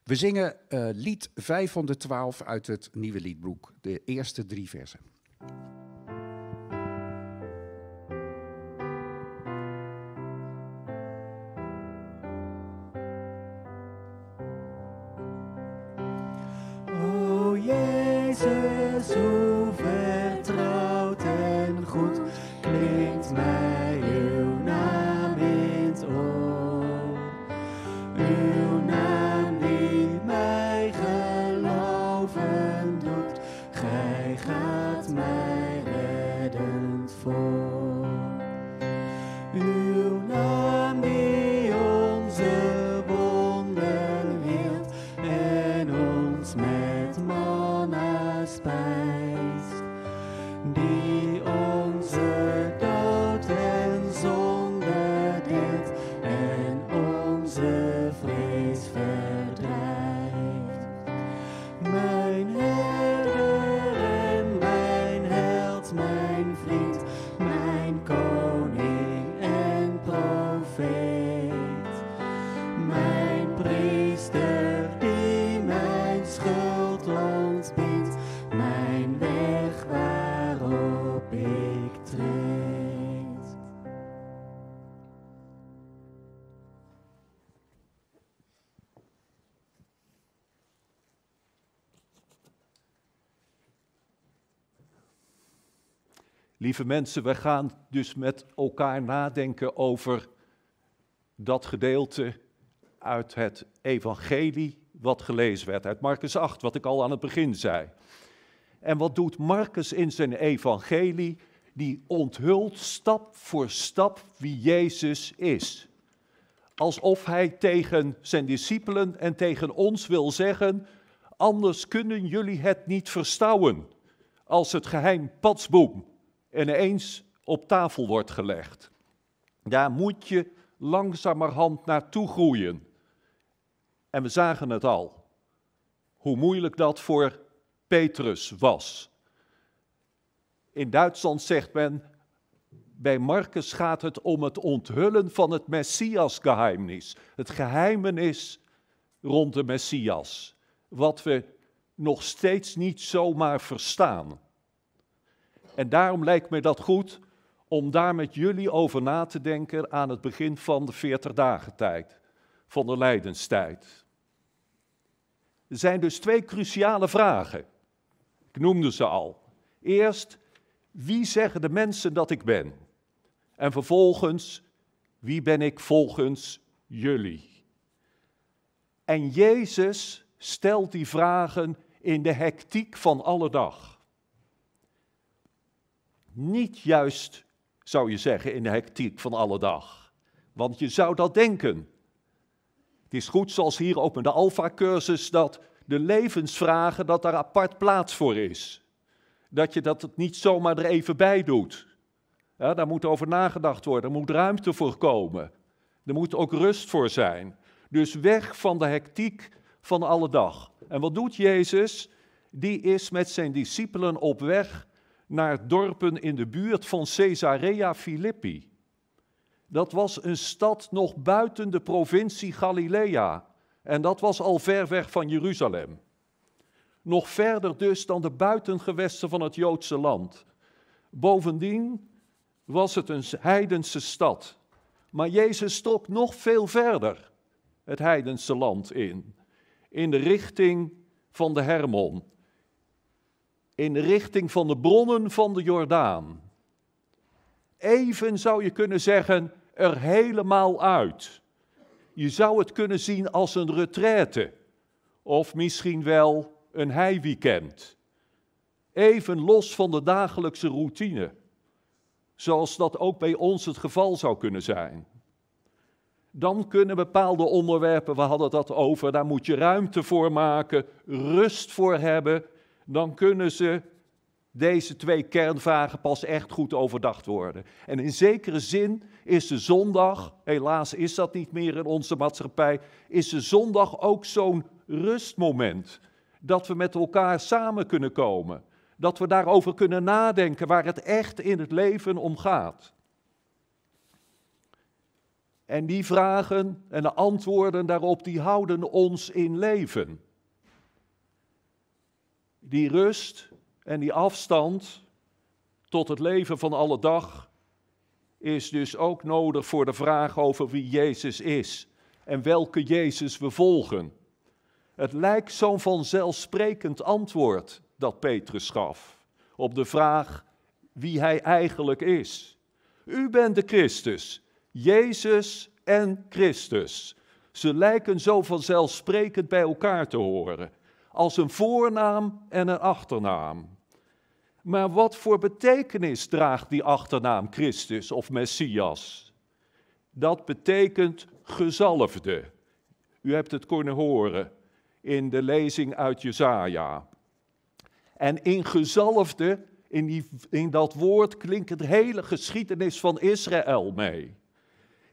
Speaker 1: We zingen uh, lied 512 uit het nieuwe liedboek, de eerste drie versen.
Speaker 2: Lieve mensen, we gaan dus met elkaar nadenken over dat gedeelte uit het evangelie wat gelezen werd, uit Marcus 8, wat ik al aan het begin zei. En wat doet Marcus in zijn evangelie? Die onthult stap voor stap wie Jezus is. Alsof hij tegen zijn discipelen en tegen ons wil zeggen, anders kunnen jullie het niet verstouwen als het geheim patsboom ineens op tafel wordt gelegd. Daar moet je langzamerhand naartoe groeien. En we zagen het al, hoe moeilijk dat voor Petrus was. In Duitsland zegt men, bij Marcus gaat het om het onthullen van het Messias-geheimnis. Het geheimenis rond de Messias, wat we nog steeds niet zomaar verstaan. En daarom lijkt me dat goed om daar met jullie over na te denken aan het begin van de 40 dagen tijd, van de lijdenstijd. Er zijn dus twee cruciale vragen. Ik noemde ze al. Eerst, wie zeggen de mensen dat ik ben? En vervolgens, wie ben ik volgens jullie? En Jezus stelt die vragen in de hectiek van alle dag. Niet juist, zou je zeggen, in de hectiek van alle dag. Want je zou dat denken. Het is goed, zoals hier ook in de Alpha-cursus, dat de levensvragen, dat daar apart plaats voor is. Dat je dat niet zomaar er even bij doet. Ja, daar moet over nagedacht worden, er moet ruimte voor komen. Er moet ook rust voor zijn. Dus weg van de hectiek van alle dag. En wat doet Jezus? Die is met zijn discipelen op weg naar dorpen in de buurt van Caesarea Philippi. Dat was een stad nog buiten de provincie Galilea. En dat was al ver weg van Jeruzalem. Nog verder dus dan de buitengewesten van het Joodse land. Bovendien was het een heidense stad. Maar Jezus trok nog veel verder het heidense land in. In de richting van de Hermon. In de richting van de bronnen van de Jordaan. Even zou je kunnen zeggen, er helemaal uit. Je zou het kunnen zien als een retraite. Of misschien wel een heiweekend. Even los van de dagelijkse routine. Zoals dat ook bij ons het geval zou kunnen zijn. Dan kunnen bepaalde onderwerpen, we hadden dat over, daar moet je ruimte voor maken, rust voor hebben. Dan kunnen ze deze twee kernvragen pas echt goed overdacht worden. En in zekere zin is de zondag, helaas is dat niet meer in onze maatschappij, is de zondag ook zo'n rustmoment. Dat we met elkaar samen kunnen komen. Dat we daarover kunnen nadenken waar het echt in het leven om gaat. En die vragen en de antwoorden daarop, die houden ons in leven. Die rust en die afstand tot het leven van alle dag is dus ook nodig voor de vraag over wie Jezus is en welke Jezus we volgen. Het lijkt zo'n vanzelfsprekend antwoord dat Petrus gaf op de vraag wie hij eigenlijk is. U bent de Christus, Jezus en Christus. Ze lijken zo vanzelfsprekend bij elkaar te horen, als een voornaam en een achternaam. Maar wat voor betekenis draagt die achternaam Christus of Messias? Dat betekent gezalfde. U hebt het kunnen horen in de lezing uit Jesaja. En in gezalfde, in, die, in dat woord klinkt de hele geschiedenis van Israël mee.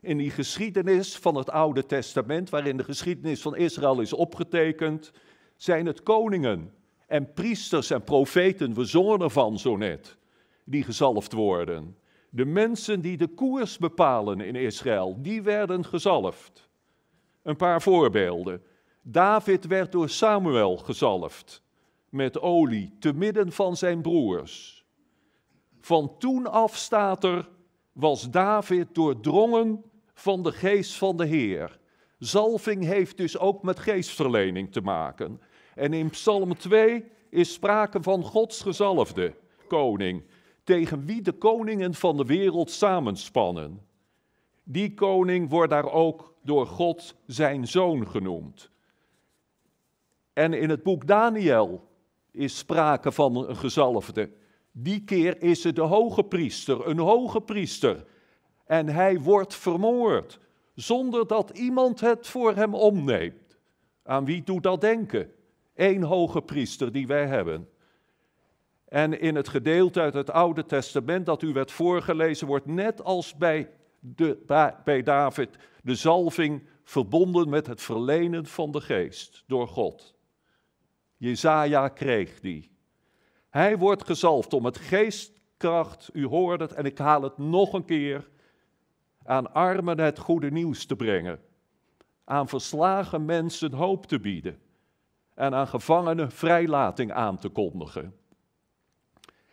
Speaker 2: In die geschiedenis van het Oude Testament, waarin de geschiedenis van Israël is opgetekend, zijn het koningen en priesters en profeten, we zongen ervan zo net, die gezalfd worden. De mensen die de koers bepalen in Israël, die werden gezalfd. Een paar voorbeelden. David werd door Samuel gezalfd met olie te midden van zijn broers. Van toen af staat er, was David doordrongen van de geest van de Heer. Zalving heeft dus ook met geestverlening te maken. En in Psalm 2 is sprake van Gods gezalfde koning, tegen wie de koningen van de wereld samenspannen. Die koning wordt daar ook door God zijn zoon genoemd. En in het boek Daniel is sprake van een gezalfde. Die keer is het de hoge priester, een hoge priester. En hij wordt vermoord, zonder dat iemand het voor hem omneemt. Aan wie doet dat denken? Eén hoge priester die wij hebben. En in het gedeelte uit het Oude Testament dat u werd voorgelezen, wordt net als bij, de, bij David de zalving verbonden met het verlenen van de geest door God. Jezaja kreeg die. Hij wordt gezalfd om het geestkracht, u hoort het en ik haal het nog een keer, aan armen het goede nieuws te brengen, aan verslagen mensen hoop te bieden en aan gevangenen vrijlating aan te kondigen.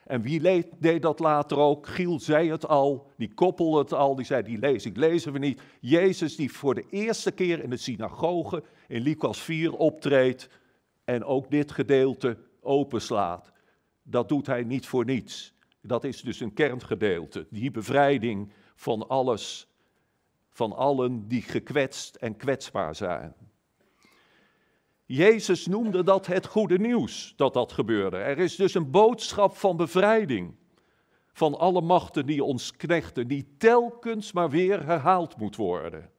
Speaker 2: En wie deed dat later ook? Giel zei het al, die koppelde het al, die zei, die ik, lezen we niet. Jezus die voor de eerste keer in de synagoge in Lucas 4 optreedt en ook dit gedeelte openslaat. Dat doet hij niet voor niets. Dat is dus een kerngedeelte, die bevrijding van alles, van allen die gekwetst en kwetsbaar zijn. Jezus noemde dat het goede nieuws dat dat gebeurde. Er is dus een boodschap van bevrijding van alle machten die ons knechten, die telkens maar weer herhaald moet worden.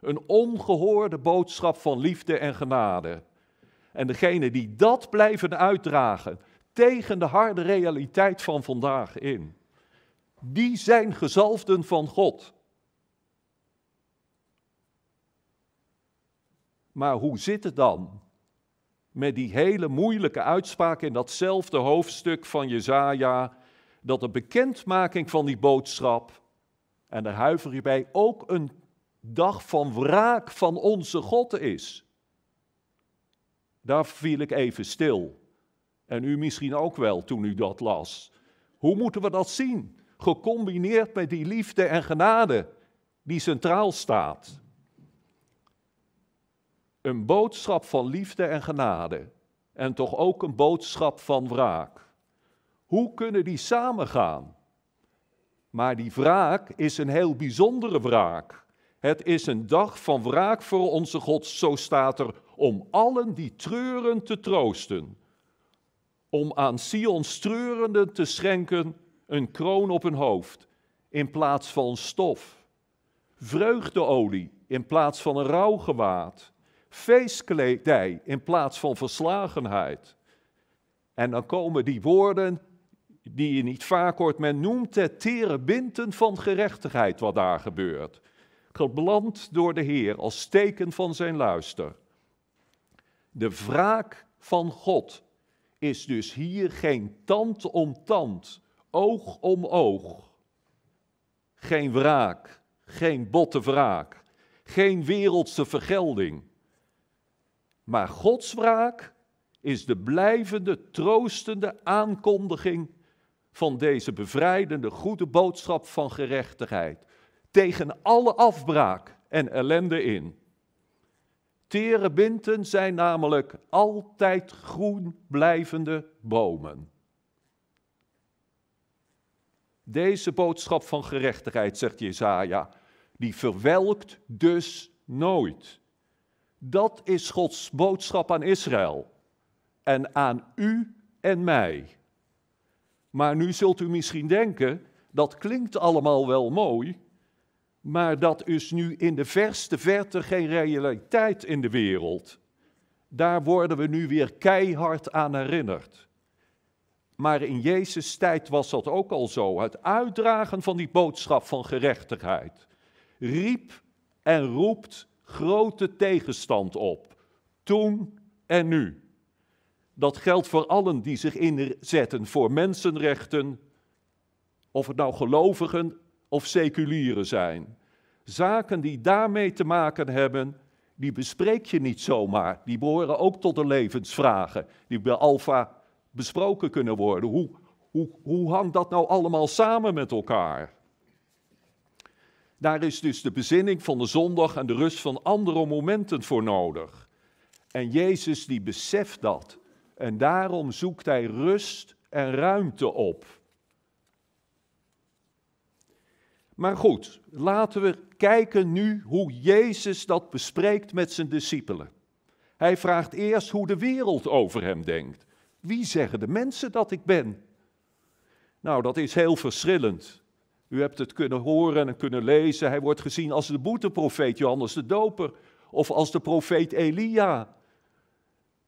Speaker 2: Een ongehoorde boodschap van liefde en genade. En degene die dat blijven uitdragen tegen de harde realiteit van vandaag in, die zijn gezalfden van God. Maar hoe zit het dan met die hele moeilijke uitspraak in datzelfde hoofdstuk van Jezaja, dat de bekendmaking van die boodschap, en daar huiver je bij, ook een dag van wraak van onze God is. Daar viel ik even stil. En u misschien ook wel toen u dat las. Hoe moeten we dat zien? Gecombineerd met die liefde en genade die centraal staat. Een boodschap van liefde en genade. En toch ook een boodschap van wraak. Hoe kunnen die samengaan? Maar die wraak is een heel bijzondere wraak. Het is een dag van wraak voor onze God, zo staat er, om allen die treuren te troosten. Om aan Sion's treurenden te schenken een kroon op hun hoofd in plaats van stof. Vreugdeolie in plaats van een rouwgewaad. Feestkledij in plaats van verslagenheid. En dan komen die woorden die je niet vaak hoort. Men noemt het tere binten van gerechtigheid wat daar gebeurt. Gebland door de Heer als teken van zijn luister. De wraak van God is dus hier geen tand om tand, oog om oog. Geen wraak, geen botte wraak, geen wereldse vergelding. Maar Gods wraak is de blijvende, troostende aankondiging van deze bevrijdende, goede boodschap van gerechtigheid. Tegen alle afbraak en ellende in. Terebinten zijn namelijk altijd groen blijvende bomen. Deze boodschap van gerechtigheid, zegt Jezaja, die verwelkt dus nooit. Dat is Gods boodschap aan Israël en aan u en mij. Maar nu zult u misschien denken, dat klinkt allemaal wel mooi, maar dat is nu in de verste verte geen realiteit in de wereld. Daar worden we nu weer keihard aan herinnerd. Maar in Jezus' tijd was dat ook al zo. Het uitdragen van die boodschap van gerechtigheid riep en roept grote tegenstand op. Toen en nu. Dat geldt voor allen die zich inzetten voor mensenrechten, of het nou gelovigen of seculieren zijn. Zaken die daarmee te maken hebben, die bespreek je niet zomaar. Die behoren ook tot de levensvragen, die bij Alfa besproken kunnen worden. Hoe, hoe, hoe hangt dat nou allemaal samen met elkaar? Daar is dus de bezinning van de zondag en de rust van andere momenten voor nodig. En Jezus die beseft dat. En daarom zoekt hij rust en ruimte op. Maar goed, laten we kijken nu hoe Jezus dat bespreekt met zijn discipelen. Hij vraagt eerst hoe de wereld over hem denkt. Wie zeggen de mensen dat ik ben? Nou, dat is heel verschillend. U hebt het kunnen horen en kunnen lezen. Hij wordt gezien als de boeteprofeet Johannes de Doper of als de profeet Elia,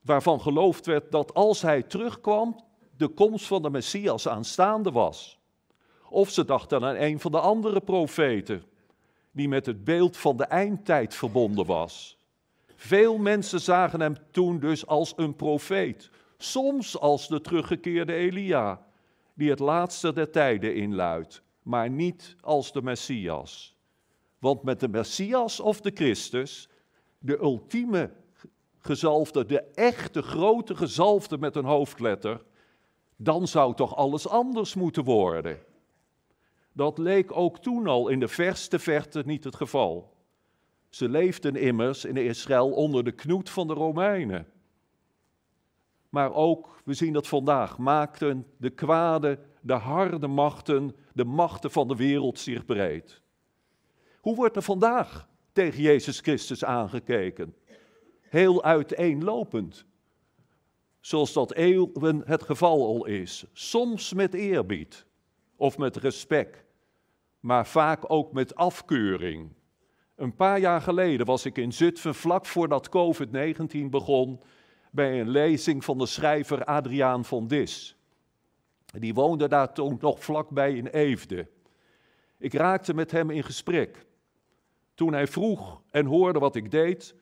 Speaker 2: waarvan geloofd werd dat als hij terugkwam, de komst van de Messias aanstaande was. Of ze dachten aan een van de andere profeten, die met het beeld van de eindtijd verbonden was. Veel mensen zagen hem toen dus als een profeet, soms als de teruggekeerde Elia, die het laatste der tijden inluidt, maar niet als de Messias. Want met de Messias of de Christus, de ultieme gezalfde, de echte grote gezalfde met een hoofdletter, dan zou toch alles anders moeten worden. Dat leek ook toen al in de verste verte niet het geval. Ze leefden immers in Israël onder de knoet van de Romeinen. Maar ook, we zien dat vandaag, maakten de kwade, de harde machten, de machten van de wereld zich breed. Hoe wordt er vandaag tegen Jezus Christus aangekeken? Heel uiteenlopend. Zoals dat eeuwen het geval al is. Soms met eerbied of met respect, maar vaak ook met afkeuring. Een paar jaar geleden was ik in Zutphen vlak voordat COVID-19 begon bij een lezing van de schrijver Adriaan van Dis. Die woonde daar toen nog vlakbij in Eefde. Ik raakte met hem in gesprek. Toen hij vroeg en hoorde wat ik deed,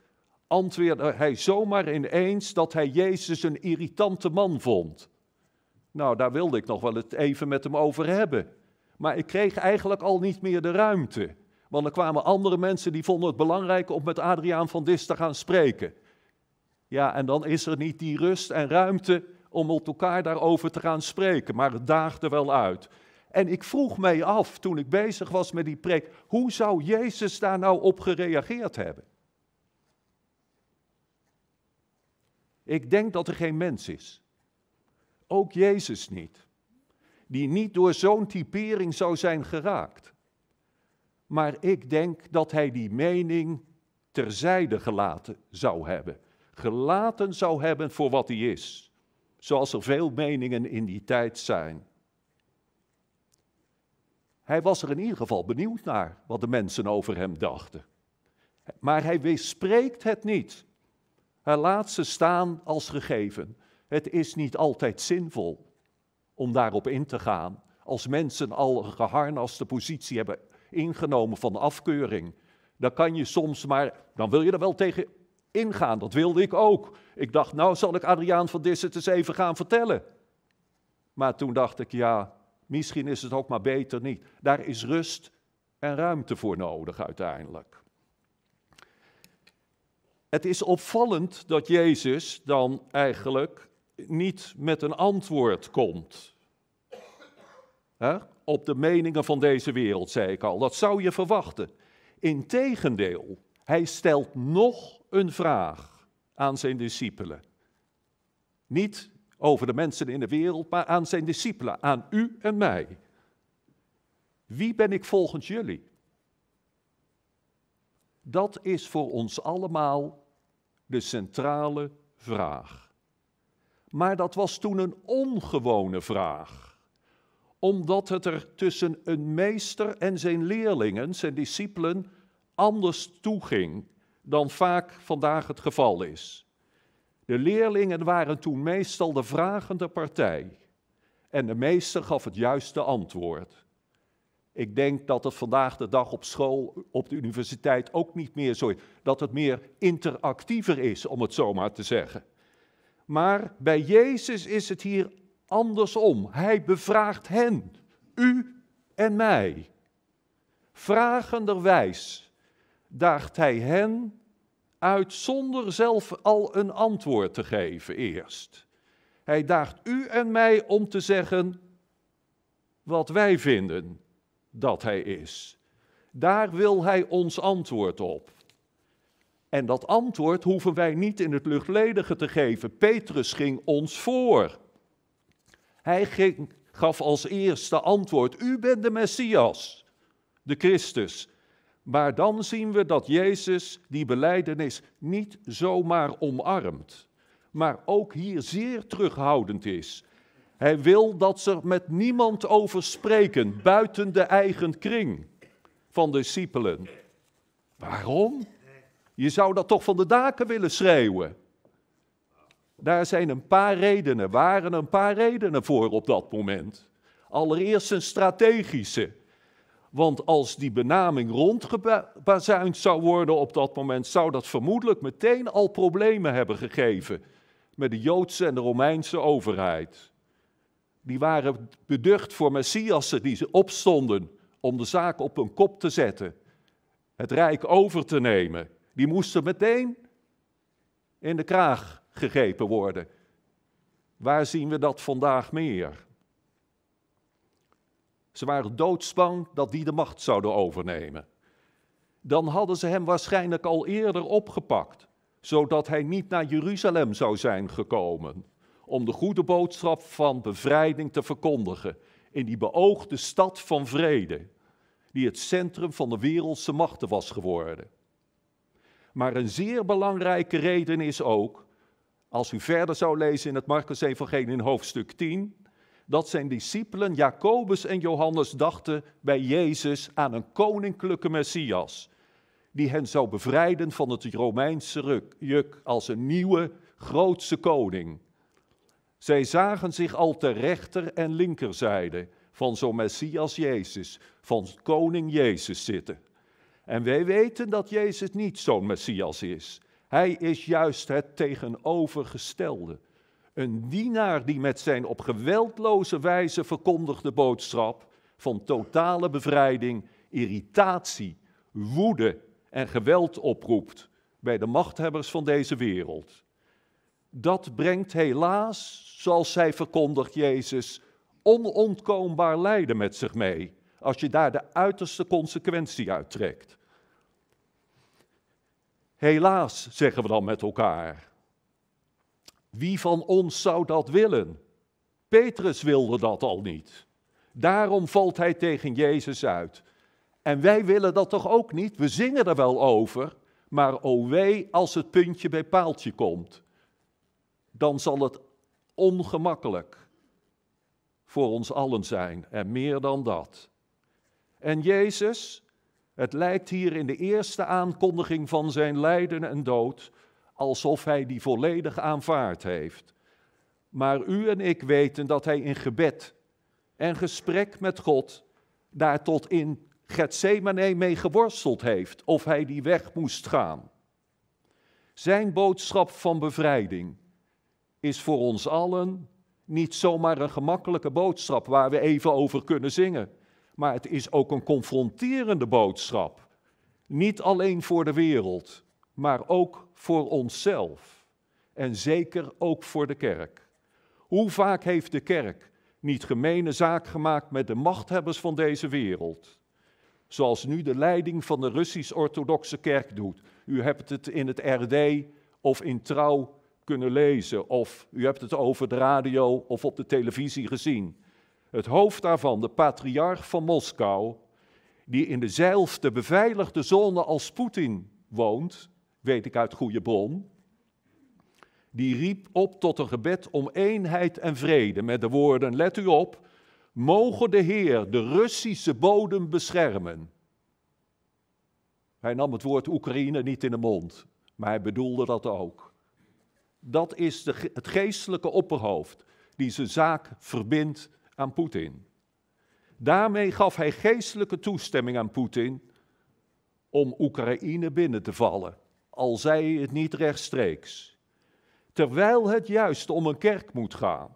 Speaker 2: antwoordde hij zomaar ineens dat hij Jezus een irritante man vond. Nou, daar wilde ik nog wel het even met hem over hebben. Maar ik kreeg eigenlijk al niet meer de ruimte. Want er kwamen andere mensen die vonden het belangrijk om met Adriaan van Dis te gaan spreken. Ja, en dan is er niet die rust en ruimte om met elkaar daarover te gaan spreken, maar het daagde wel uit. En ik vroeg mij af, toen ik bezig was met die preek, hoe zou Jezus daar nou op gereageerd hebben? Ik denk dat er geen mens is, ook Jezus niet, die niet door zo'n typering zou zijn geraakt. Maar ik denk dat hij die mening terzijde gelaten zou hebben. Gelaten zou hebben voor wat hij is. Zoals er veel meningen in die tijd zijn. Hij was er in ieder geval benieuwd naar wat de mensen over hem dachten. Maar hij weerspreekt het niet. Hij laat ze staan als gegeven. Het is niet altijd zinvol om daarop in te gaan. Als mensen al een geharnaste positie hebben ingenomen van afkeuring, dan kan je soms maar, dan wil je er wel tegen ingaan. Dat wilde ik ook. Ik dacht, nou zal ik Adriaan van Disset eens even gaan vertellen. Maar toen dacht ik, ja, misschien is het ook maar beter niet. Daar is rust en ruimte voor nodig uiteindelijk. Het is opvallend dat Jezus dan eigenlijk niet met een antwoord komt. Op de meningen van deze wereld, zei ik al. Dat zou je verwachten. Integendeel, hij stelt nog een vraag aan zijn discipelen. Niet over de mensen in de wereld, maar aan zijn discipelen, aan u en mij. Wie ben ik volgens jullie? Dat is voor ons allemaal de centrale vraag. Maar dat was toen een ongewone vraag, omdat het er tussen een meester en zijn leerlingen, zijn discipelen, anders toeging dan vaak vandaag het geval is. De leerlingen waren toen meestal de vragende partij en de meester gaf het juiste antwoord. Ik denk dat het vandaag de dag op school, op de universiteit ook niet meer zo is. Dat het meer interactiever is, om het zo maar te zeggen. Maar bij Jezus is het hier andersom. Hij bevraagt hen, u en mij. Vragenderwijs daagt hij hen uit zonder zelf al een antwoord te geven eerst. Hij daagt u en mij om te zeggen wat wij vinden dat hij is. Daar wil hij ons antwoord op. En dat antwoord hoeven wij niet in het luchtledige te geven. Petrus ging ons voor. Hij ging, gaf als eerste antwoord: U bent de Messias, de Christus. Maar dan zien we dat Jezus die beleidenis niet zomaar omarmt, maar ook hier zeer terughoudend is. Hij wil dat ze er met niemand over spreken buiten de eigen kring van discipelen. Waarom? Je zou dat toch van de daken willen schreeuwen. Daar zijn een paar redenen, waren een paar redenen voor op dat moment. Allereerst een strategische. Want als die benaming rondgebazuind zou worden op dat moment, zou dat vermoedelijk meteen al problemen hebben gegeven met de Joodse en de Romeinse overheid. Die waren beducht voor messiassen die ze opstonden om de zaak op hun kop te zetten, het rijk over te nemen. Die moesten meteen in de kraag gegrepen worden. Waar zien we dat vandaag meer? Ze waren doodsbang dat die de macht zouden overnemen. Dan hadden ze hem waarschijnlijk al eerder opgepakt, zodat hij niet naar Jeruzalem zou zijn gekomen om de goede boodschap van bevrijding te verkondigen in die beoogde stad van vrede, die het centrum van de wereldse machten was geworden. Maar een zeer belangrijke reden is ook, als u verder zou lezen in het Marcus-evangelie in hoofdstuk 10, dat zijn discipelen Jacobus en Johannes dachten bij Jezus aan een koninklijke Messias, die hen zou bevrijden van het Romeinse juk als een nieuwe, grootse koning. Zij zagen zich al ter rechter en linkerzijde van zo'n Messias Jezus, van koning Jezus zitten. En wij weten dat Jezus niet zo'n Messias is. Hij is juist het tegenovergestelde. Een dienaar die met zijn op geweldloze wijze verkondigde boodschap van totale bevrijding, irritatie, woede en geweld oproept bij de machthebbers van deze wereld. Dat brengt helaas, zoals zij verkondigt Jezus, onontkoombaar lijden met zich mee, als je daar de uiterste consequentie uit trekt. Helaas, zeggen we dan met elkaar. Wie van ons zou dat willen? Petrus wilde dat al niet. Daarom valt hij tegen Jezus uit. En wij willen dat toch ook niet? We zingen er wel over, maar o wee als het puntje bij paaltje komt. Dan zal het ongemakkelijk voor ons allen zijn en meer dan dat. En Jezus, het lijkt hier in de eerste aankondiging van zijn lijden en dood alsof hij die volledig aanvaard heeft. Maar u en ik weten dat hij in gebed en gesprek met God daar tot in Gethsemane mee geworsteld heeft of hij die weg moest gaan. Zijn boodschap van bevrijding is voor ons allen niet zomaar een gemakkelijke boodschap waar we even over kunnen zingen, maar het is ook een confronterende boodschap. Niet alleen voor de wereld, maar ook voor onszelf en zeker ook voor de kerk. Hoe vaak heeft de kerk niet gemene zaak gemaakt met de machthebbers van deze wereld? Zoals nu de leiding van de Russisch-Orthodoxe Kerk doet. U hebt het in het RD of in Trouw kunnen lezen, of u hebt het over de radio of op de televisie gezien. Het hoofd daarvan, de patriarch van Moskou, die in dezelfde beveiligde zone als Poetin woont, weet ik uit goede bron, die riep op tot een gebed om eenheid en vrede met de woorden, let u op, mogen de Heer de Russische bodem beschermen. Hij nam het woord Oekraïne niet in de mond, maar hij bedoelde dat ook. Dat is de, het geestelijke opperhoofd die zijn zaak verbindt aan Poetin. Daarmee gaf hij geestelijke toestemming aan Poetin om Oekraïne binnen te vallen al zei hij het niet rechtstreeks. Terwijl het juist om een kerk moet gaan.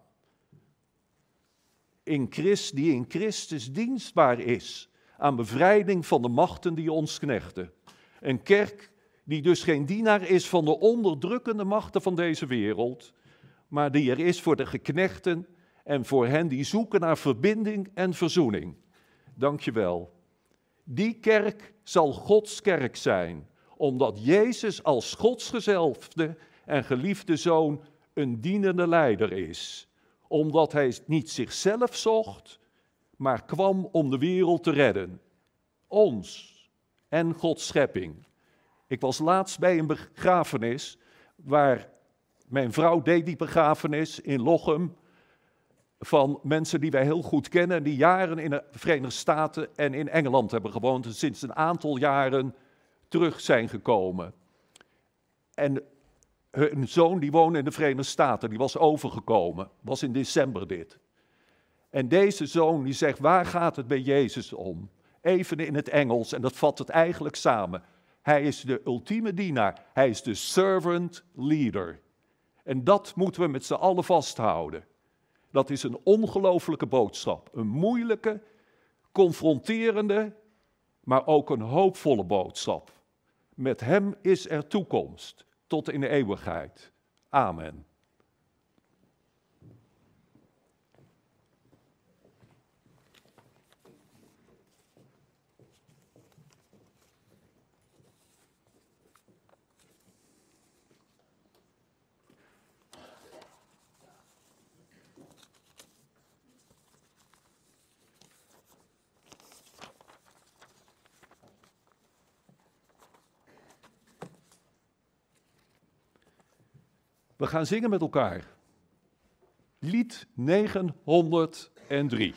Speaker 2: In Christ, die in Christus dienstbaar is aan bevrijding van de machten die ons knechten. Een kerk die dus geen dienaar is van de onderdrukkende machten van deze wereld, maar die er is voor de geknechten en voor hen die zoeken naar verbinding en verzoening. Dankjewel. Die kerk zal Gods kerk zijn omdat Jezus als Godsgezelfde en geliefde zoon een dienende leider is. Omdat hij niet zichzelf zocht, maar kwam om de wereld te redden. Ons en Gods schepping. Ik was laatst bij een begrafenis waar mijn vrouw deed die begrafenis in Lochem van mensen die wij heel goed kennen, die jaren in de Verenigde Staten en in Engeland hebben gewoond en sinds een aantal jaren terug zijn gekomen. En hun zoon die woonde in de Verenigde Staten, die was overgekomen, was in december dit. En deze zoon die zegt, waar gaat het bij Jezus om? Even in het Engels, en dat vat het eigenlijk samen. Hij is de ultieme dienaar, hij is de servant leader. En dat moeten we met z'n allen vasthouden. Dat is een ongelofelijke boodschap, een moeilijke, confronterende, maar ook een hoopvolle boodschap. Met Hem is er toekomst tot in de eeuwigheid. Amen. We gaan zingen met elkaar. Lied 903.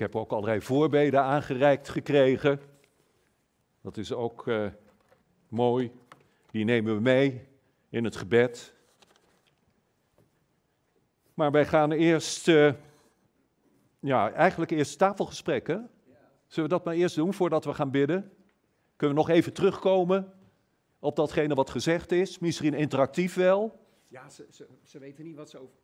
Speaker 2: Heb ook allerlei voorbeden aangereikt gekregen. Dat is ook eh, mooi. Die nemen we mee in het gebed. Maar wij gaan eerst, eh, ja, eigenlijk eerst tafelgesprekken. Zullen we dat maar eerst doen voordat we gaan bidden? Kunnen we nog even terugkomen op datgene wat gezegd is? Misschien interactief wel.
Speaker 1: Ja, ze, ze, ze weten niet wat ze over.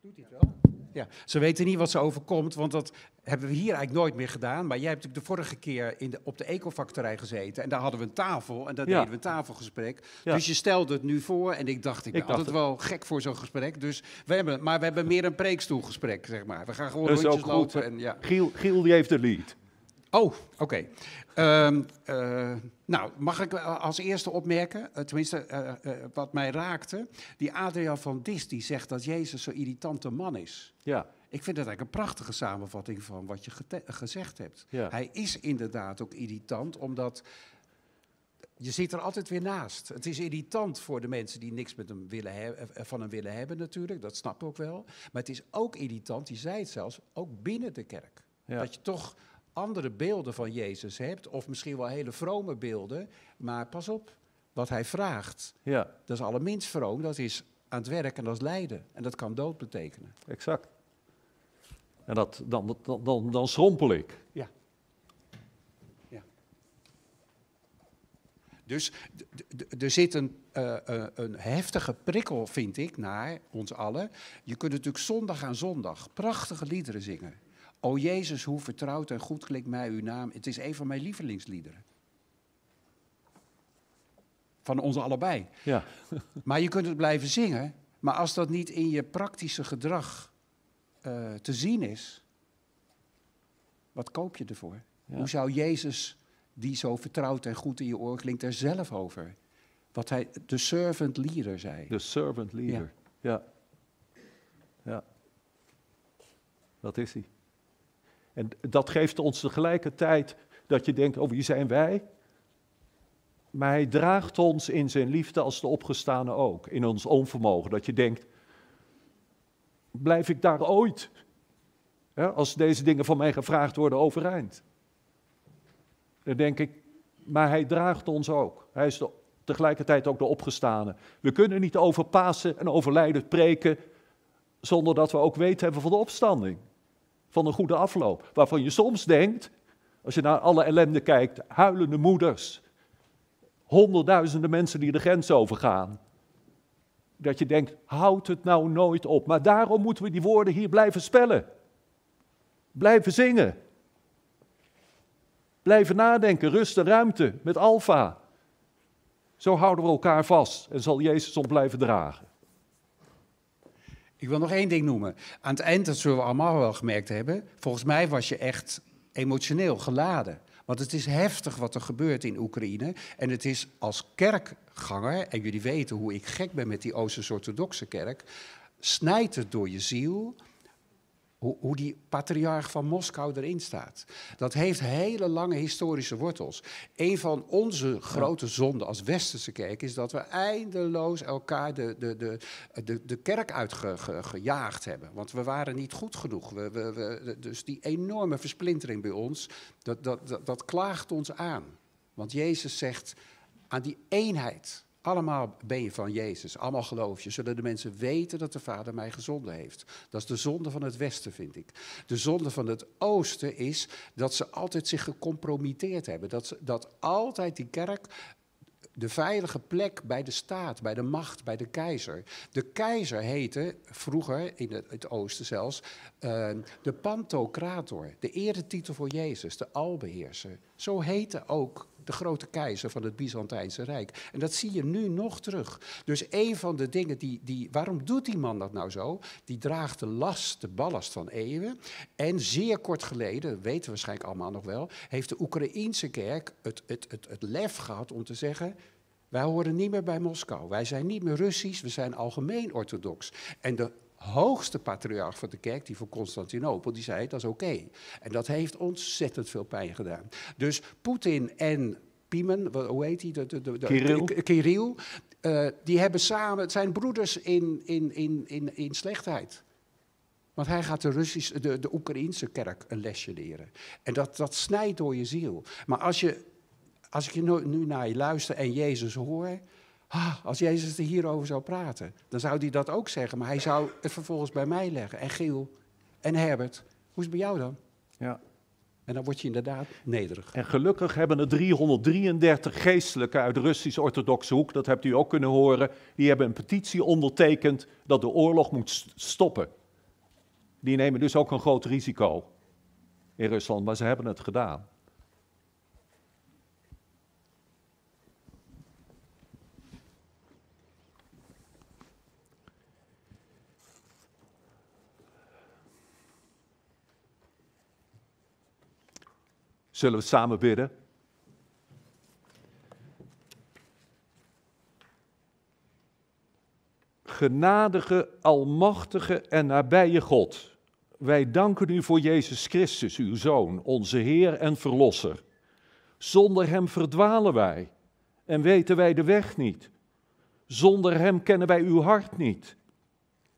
Speaker 1: Doet hij het wel? Ja, ze weten niet wat ze overkomt, want dat hebben we hier eigenlijk nooit meer gedaan. Maar jij hebt natuurlijk de vorige keer in de, op de ecofactorij gezeten en daar hadden we een tafel en daar
Speaker 2: Ja.
Speaker 1: deden we een tafelgesprek.
Speaker 2: Ja.
Speaker 1: Dus je stelde het nu voor en ik dacht, ik ben altijd wel gek voor zo'n gesprek. Dus we hebben, maar we hebben meer een preekstoelgesprek, zeg maar. We gaan gewoon rondjes lopen. En, ja.
Speaker 2: Giel, Giel die heeft de lead.
Speaker 1: Oh, oké. Ehm, eh, nou, mag ik als eerste opmerken, eh, tenminste eh, eh, wat mij raakte. Die Adriaan van Dis die zegt dat Jezus zo'n irritante man is.
Speaker 2: Ja,
Speaker 1: Ik vind dat eigenlijk een prachtige samenvatting van wat je gezegd hebt.
Speaker 2: Ja.
Speaker 1: Hij is inderdaad ook irritant, omdat je zit er altijd weer naast. Het is irritant voor de mensen die niks met hem willen eh, van hem willen hebben natuurlijk, dat snap ik ook wel. Maar het is ook irritant, die zei het zelfs, ook binnen de kerk.
Speaker 2: Ja.
Speaker 1: Dat je toch andere beelden van Jezus hebt, of misschien wel hele vrome beelden. Maar pas op, wat hij vraagt,
Speaker 2: ja,
Speaker 1: dat is allerminst vroom, dat is aan het werk en dat is lijden. En dat kan dood betekenen.
Speaker 2: exact. En dat, dan, dan, dan, dan schrompel ik.
Speaker 1: Ja. ja. Dus er zit een, eh, eh, een heftige prikkel, vind ik, naar ons allen. Je kunt natuurlijk zondag aan zondag prachtige liederen zingen. O Jezus, hoe vertrouwd en goed klinkt mij uw naam. Het is een van mijn lievelingsliederen. Van ons allebei.
Speaker 2: Ja, (laughs)
Speaker 1: Maar je kunt het blijven zingen. Maar als dat niet in je praktische gedrag eh, te zien is, wat koop je ervoor?
Speaker 2: Ja.
Speaker 1: Hoe zou Jezus, die zo vertrouwd en goed in je oor klinkt, er zelf over? Wat hij de servant leader zei.
Speaker 2: de servant leader. Ja. ja. Dat is hij. En dat geeft ons tegelijkertijd dat je denkt, oh wie zijn wij? Maar hij draagt ons in zijn liefde als de opgestane ook. In ons onvermogen. Dat je denkt, blijf ik daar ooit? Als deze dingen van mij gevraagd worden overeind. Dan denk ik, maar hij draagt ons ook. Hij is de, tegelijkertijd ook de opgestane. We kunnen niet over Pasen en over lijden preken zonder dat we ook weten hebben van de opstanding. Van een goede afloop. Waarvan je soms denkt, als je naar alle ellende kijkt, huilende moeders, honderdduizenden mensen die de grens overgaan. Dat je denkt, houd het nou nooit op. Maar daarom moeten we die woorden hier blijven spellen. Blijven zingen. Blijven nadenken, rust en ruimte met Alfa. Zo houden we elkaar vast en zal Jezus ons blijven dragen.
Speaker 1: Ik wil nog één ding noemen. Aan het eind, dat zullen we allemaal wel gemerkt hebben. Volgens mij was je echt emotioneel geladen. Want het is heftig wat er gebeurt in Oekraïne. En het is als kerkganger, en jullie weten hoe ik gek ben met die Oosters-Orthodoxe kerk, snijdt het door je ziel hoe, hoe die patriarch van Moskou erin staat. Dat heeft hele lange historische wortels. Een van onze grote zonden als westerse kerk is dat we eindeloos elkaar de, de, de, de, de kerk uitgejaagd hebben. Want we waren niet goed genoeg. We, we, we, dus die enorme versplintering bij ons, dat, dat, dat, dat klaagt ons aan. Want Jezus zegt aan die eenheid allemaal ben je van Jezus, allemaal geloof je, zullen de mensen weten dat de Vader mij gezonden heeft. Dat is de zonde van het Westen, vind ik. De zonde van het Oosten is dat ze altijd zich gecompromitteerd hebben. Dat, dat altijd die kerk de veilige plek bij de staat, bij de macht, bij de keizer. De keizer heette vroeger, in het, oosten zelfs, uh, de pantocrator, de eretitel voor Jezus, de albeheerser. Zo heette ook de grote keizer van het Byzantijnse Rijk. En dat zie je nu nog terug. Dus een van de dingen die, die. Waarom doet die man dat nou zo? Die draagt de last, de ballast van eeuwen. En zeer kort geleden, dat weten we waarschijnlijk allemaal nog wel, heeft de Oekraïense kerk het, het, het, het lef gehad om te zeggen. Wij horen niet meer bij Moskou. Wij zijn niet meer Russisch, we zijn algemeen orthodox. En de hoogste patriarch van de kerk, die van Constantinopel, die zei dat is oké. En dat heeft ontzettend veel pijn gedaan. Dus Poetin en Piemen, hoe heet hij? De, de, de,
Speaker 2: Kirill.
Speaker 1: Kirill uh, die hebben samen, het zijn broeders in, in, in, in, in slechtheid. Want hij gaat de, Russische, de, de Oekraïnse kerk een lesje leren. En dat, dat snijdt door je ziel. Maar als, je, als ik je nu, nu naar je luister en Jezus hoor, Ah, als Jezus er hierover zou praten, dan zou hij dat ook zeggen. Maar hij zou het vervolgens bij mij leggen. En Giel en Herbert. Hoe is het bij jou dan?
Speaker 2: Ja.
Speaker 1: En dan word je inderdaad nederig.
Speaker 2: En gelukkig hebben er 333 geestelijken uit de Russisch-Orthodoxe hoek, dat hebt u ook kunnen horen, die hebben een petitie ondertekend dat de oorlog moet stoppen. Die nemen dus ook een groot risico in Rusland, maar ze hebben het gedaan. Zullen we samen bidden? Genadige, almachtige en nabije God, wij danken u voor Jezus Christus, uw Zoon, onze Heer en Verlosser. Zonder Hem verdwalen wij en weten wij de weg niet. Zonder Hem kennen wij uw hart niet.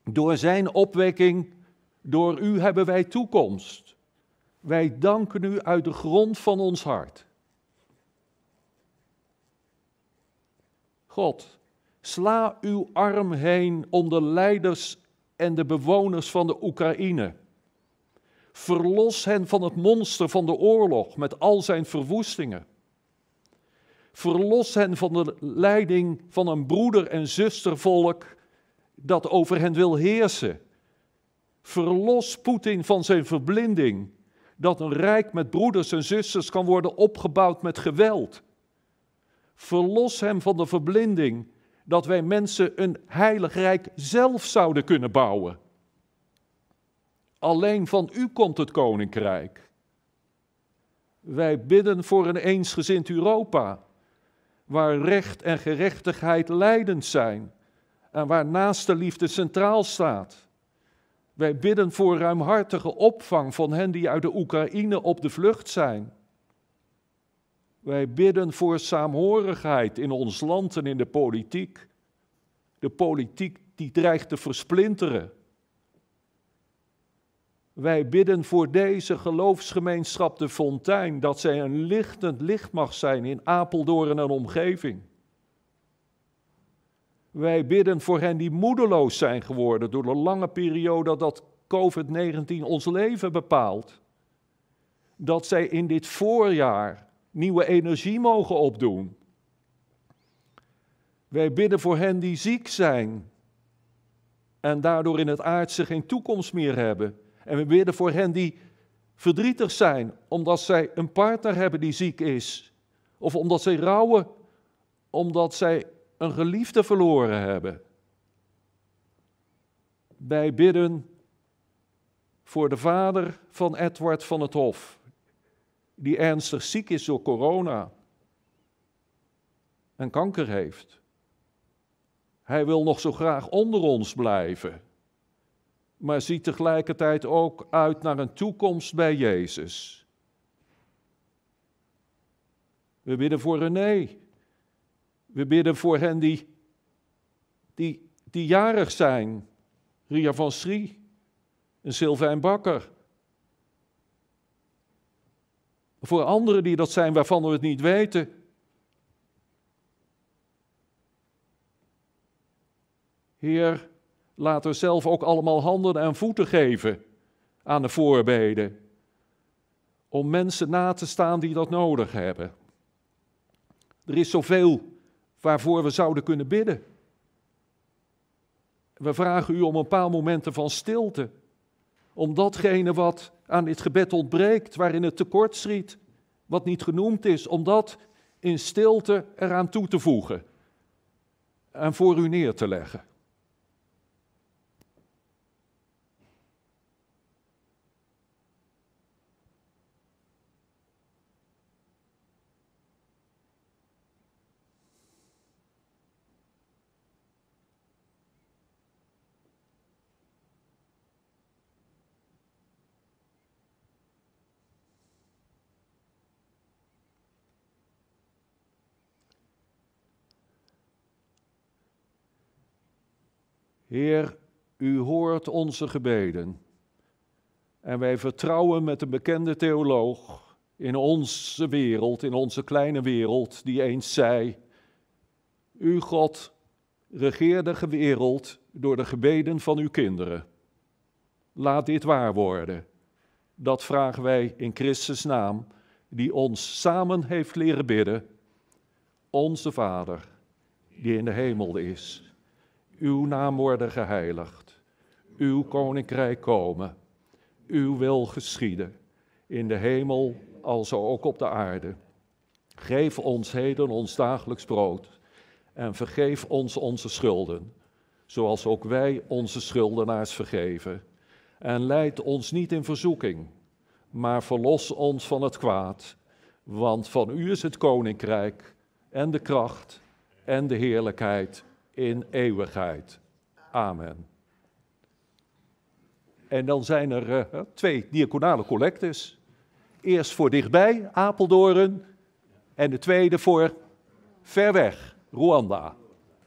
Speaker 2: Door Zijn opwekking, door U hebben wij toekomst. Wij danken u uit de grond van ons hart. God, sla uw arm heen om de leiders en de bewoners van de Oekraïne. Verlos hen van het monster van de oorlog met al zijn verwoestingen. Verlos hen van de leiding van een broeder- en zustervolk dat over hen wil heersen. Verlos Poetin van zijn verblinding dat een rijk met broeders en zusters kan worden opgebouwd met geweld. Verlos hem van de verblinding dat wij mensen een heilig rijk zelf zouden kunnen bouwen. Alleen van u komt het koninkrijk. Wij bidden voor een eensgezind Europa, waar recht en gerechtigheid leidend zijn en waar naaste liefde centraal staat. Wij bidden voor ruimhartige opvang van hen die uit de Oekraïne op de vlucht zijn. Wij bidden voor saamhorigheid in ons land en in de politiek. De politiek die dreigt te versplinteren. Wij bidden voor deze geloofsgemeenschap de Fontein, dat zij een lichtend licht mag zijn in Apeldoorn en omgeving. Wij bidden voor hen die moedeloos zijn geworden door de lange periode dat COVID-19 ons leven bepaalt. Dat zij in dit voorjaar nieuwe energie mogen opdoen. Wij bidden voor hen die ziek zijn en daardoor in het aardse geen toekomst meer hebben. En we bidden voor hen die verdrietig zijn omdat zij een partner hebben die ziek is. Of omdat zij rouwen omdat zij een geliefde verloren hebben. Wij bidden voor de vader van Edward van het Hof,
Speaker 3: die ernstig ziek is door corona en kanker heeft. Hij wil nog zo graag onder ons blijven, maar ziet tegelijkertijd ook uit naar een toekomst bij Jezus. We bidden voor René. We bidden voor hen die, die, die jarig zijn. Ria van Schrie en Sylvain Bakker. Voor anderen die dat zijn waarvan we het niet weten. Heer, laat er zelf ook allemaal handen en voeten geven aan de voorbeden. Om mensen na te staan die dat nodig hebben. Er is zoveel waarvoor we zouden kunnen bidden. We vragen u om een paar momenten van stilte. Om datgene wat aan dit gebed ontbreekt, waarin het tekort schiet, wat niet genoemd is, om dat in stilte eraan toe te voegen en voor u neer te leggen. Heer, u hoort onze gebeden. En wij vertrouwen met een bekende theoloog in onze wereld, in onze kleine wereld, die eens zei: U, God, regeer de wereld door de gebeden van uw kinderen. Laat dit waar worden. Dat vragen wij in Christus' naam, die ons samen heeft leren bidden. Onze Vader, die in de hemel is uw naam worden geheiligd, uw koninkrijk komen, uw wil geschieden, in de hemel alzo ook op de aarde. Geef ons heden ons dagelijks brood en vergeef ons onze schulden, zoals ook wij onze schuldenaars vergeven. En leid ons niet in verzoeking, maar verlos ons van het kwaad, want van u is het koninkrijk en de kracht en de heerlijkheid in eeuwigheid. Amen. En dan zijn er uh, twee diaconale collectes. Eerst voor dichtbij, Apeldoorn. En de tweede voor ver weg, Rwanda.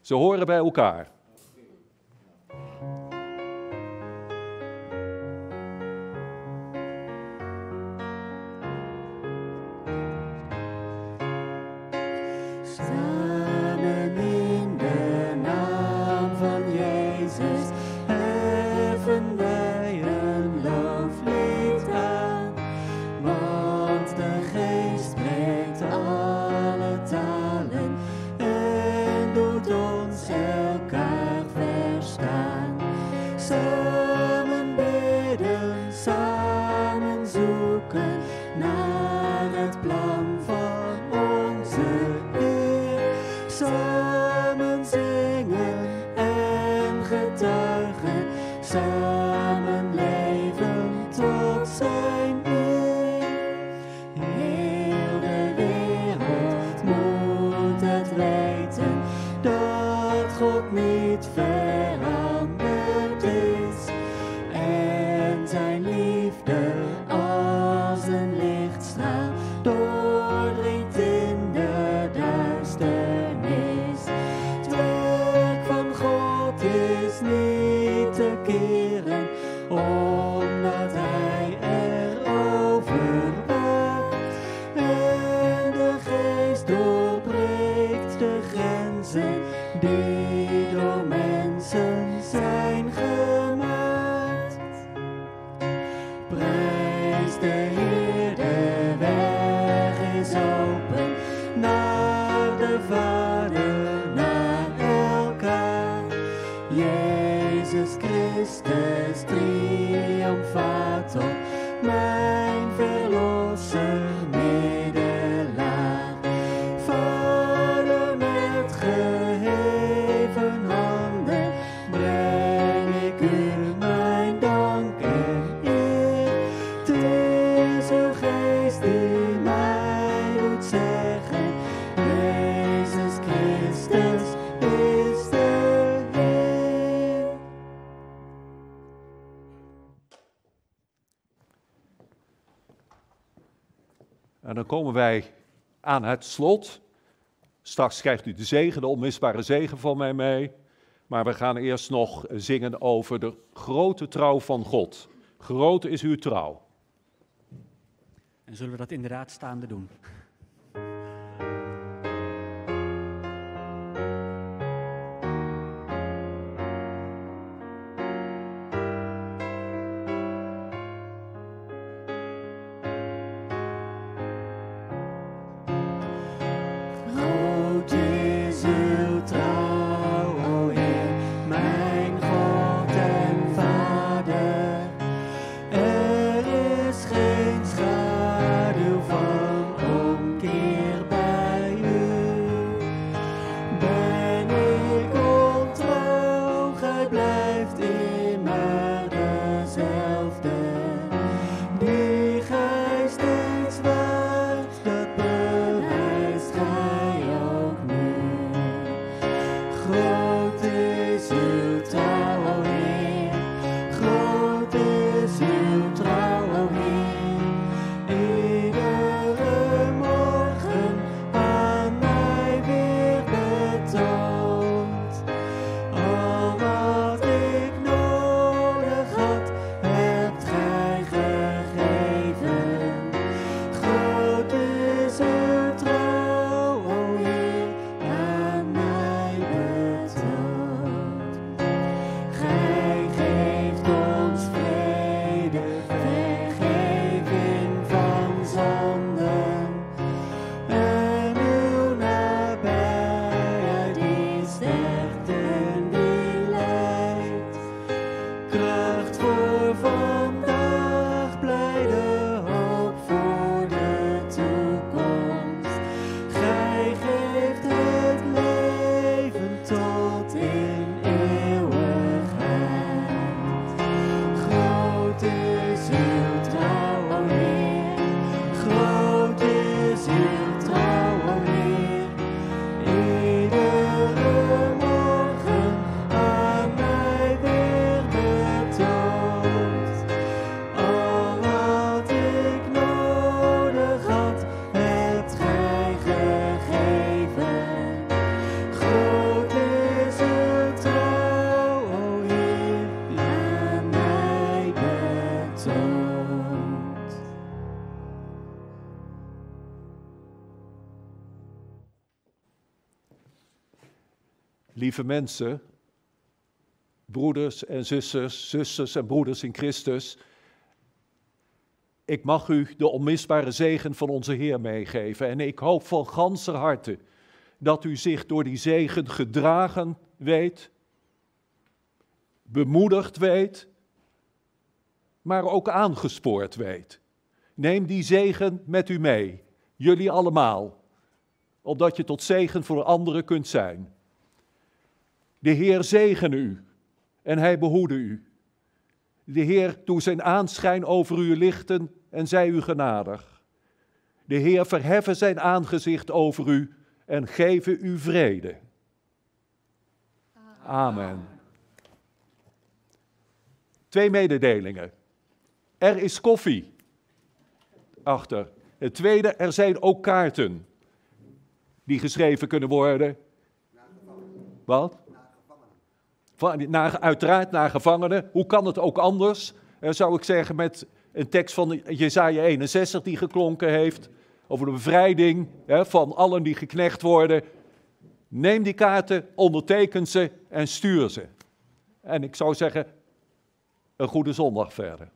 Speaker 3: Ze horen bij elkaar.
Speaker 2: Komen wij aan het slot. Straks krijgt u de zegen, de onmisbare zegen van mij mee. Maar we gaan eerst nog zingen over de grote trouw van God. Groot is uw trouw.
Speaker 3: En zullen we dat inderdaad staande doen?
Speaker 2: Lieve mensen, broeders en zusters, zusters en broeders in Christus, ik mag u de onmisbare zegen van onze Heer meegeven en ik hoop van ganser harte dat u zich door die zegen gedragen weet, bemoedigd weet, maar ook aangespoord weet. Neem die zegen met u mee, jullie allemaal, opdat je tot zegen voor anderen kunt zijn. De Heer zegene u en hij behoede u. De Heer doe zijn aanschijn over u lichten en zij u genadig. De Heer verheffe zijn aangezicht over u en geven u vrede. Amen. Twee mededelingen. Er is koffie. Achter. Het tweede, er zijn ook kaarten die geschreven kunnen worden. Wat? Naar, uiteraard naar gevangenen. Hoe kan het ook anders? Eh, zou ik zeggen met een tekst van Jesaja 61 die geklonken heeft. Over de bevrijding hè, van allen die geknecht worden. Neem die kaarten, onderteken ze en stuur ze. En ik zou zeggen, een goede zondag verder.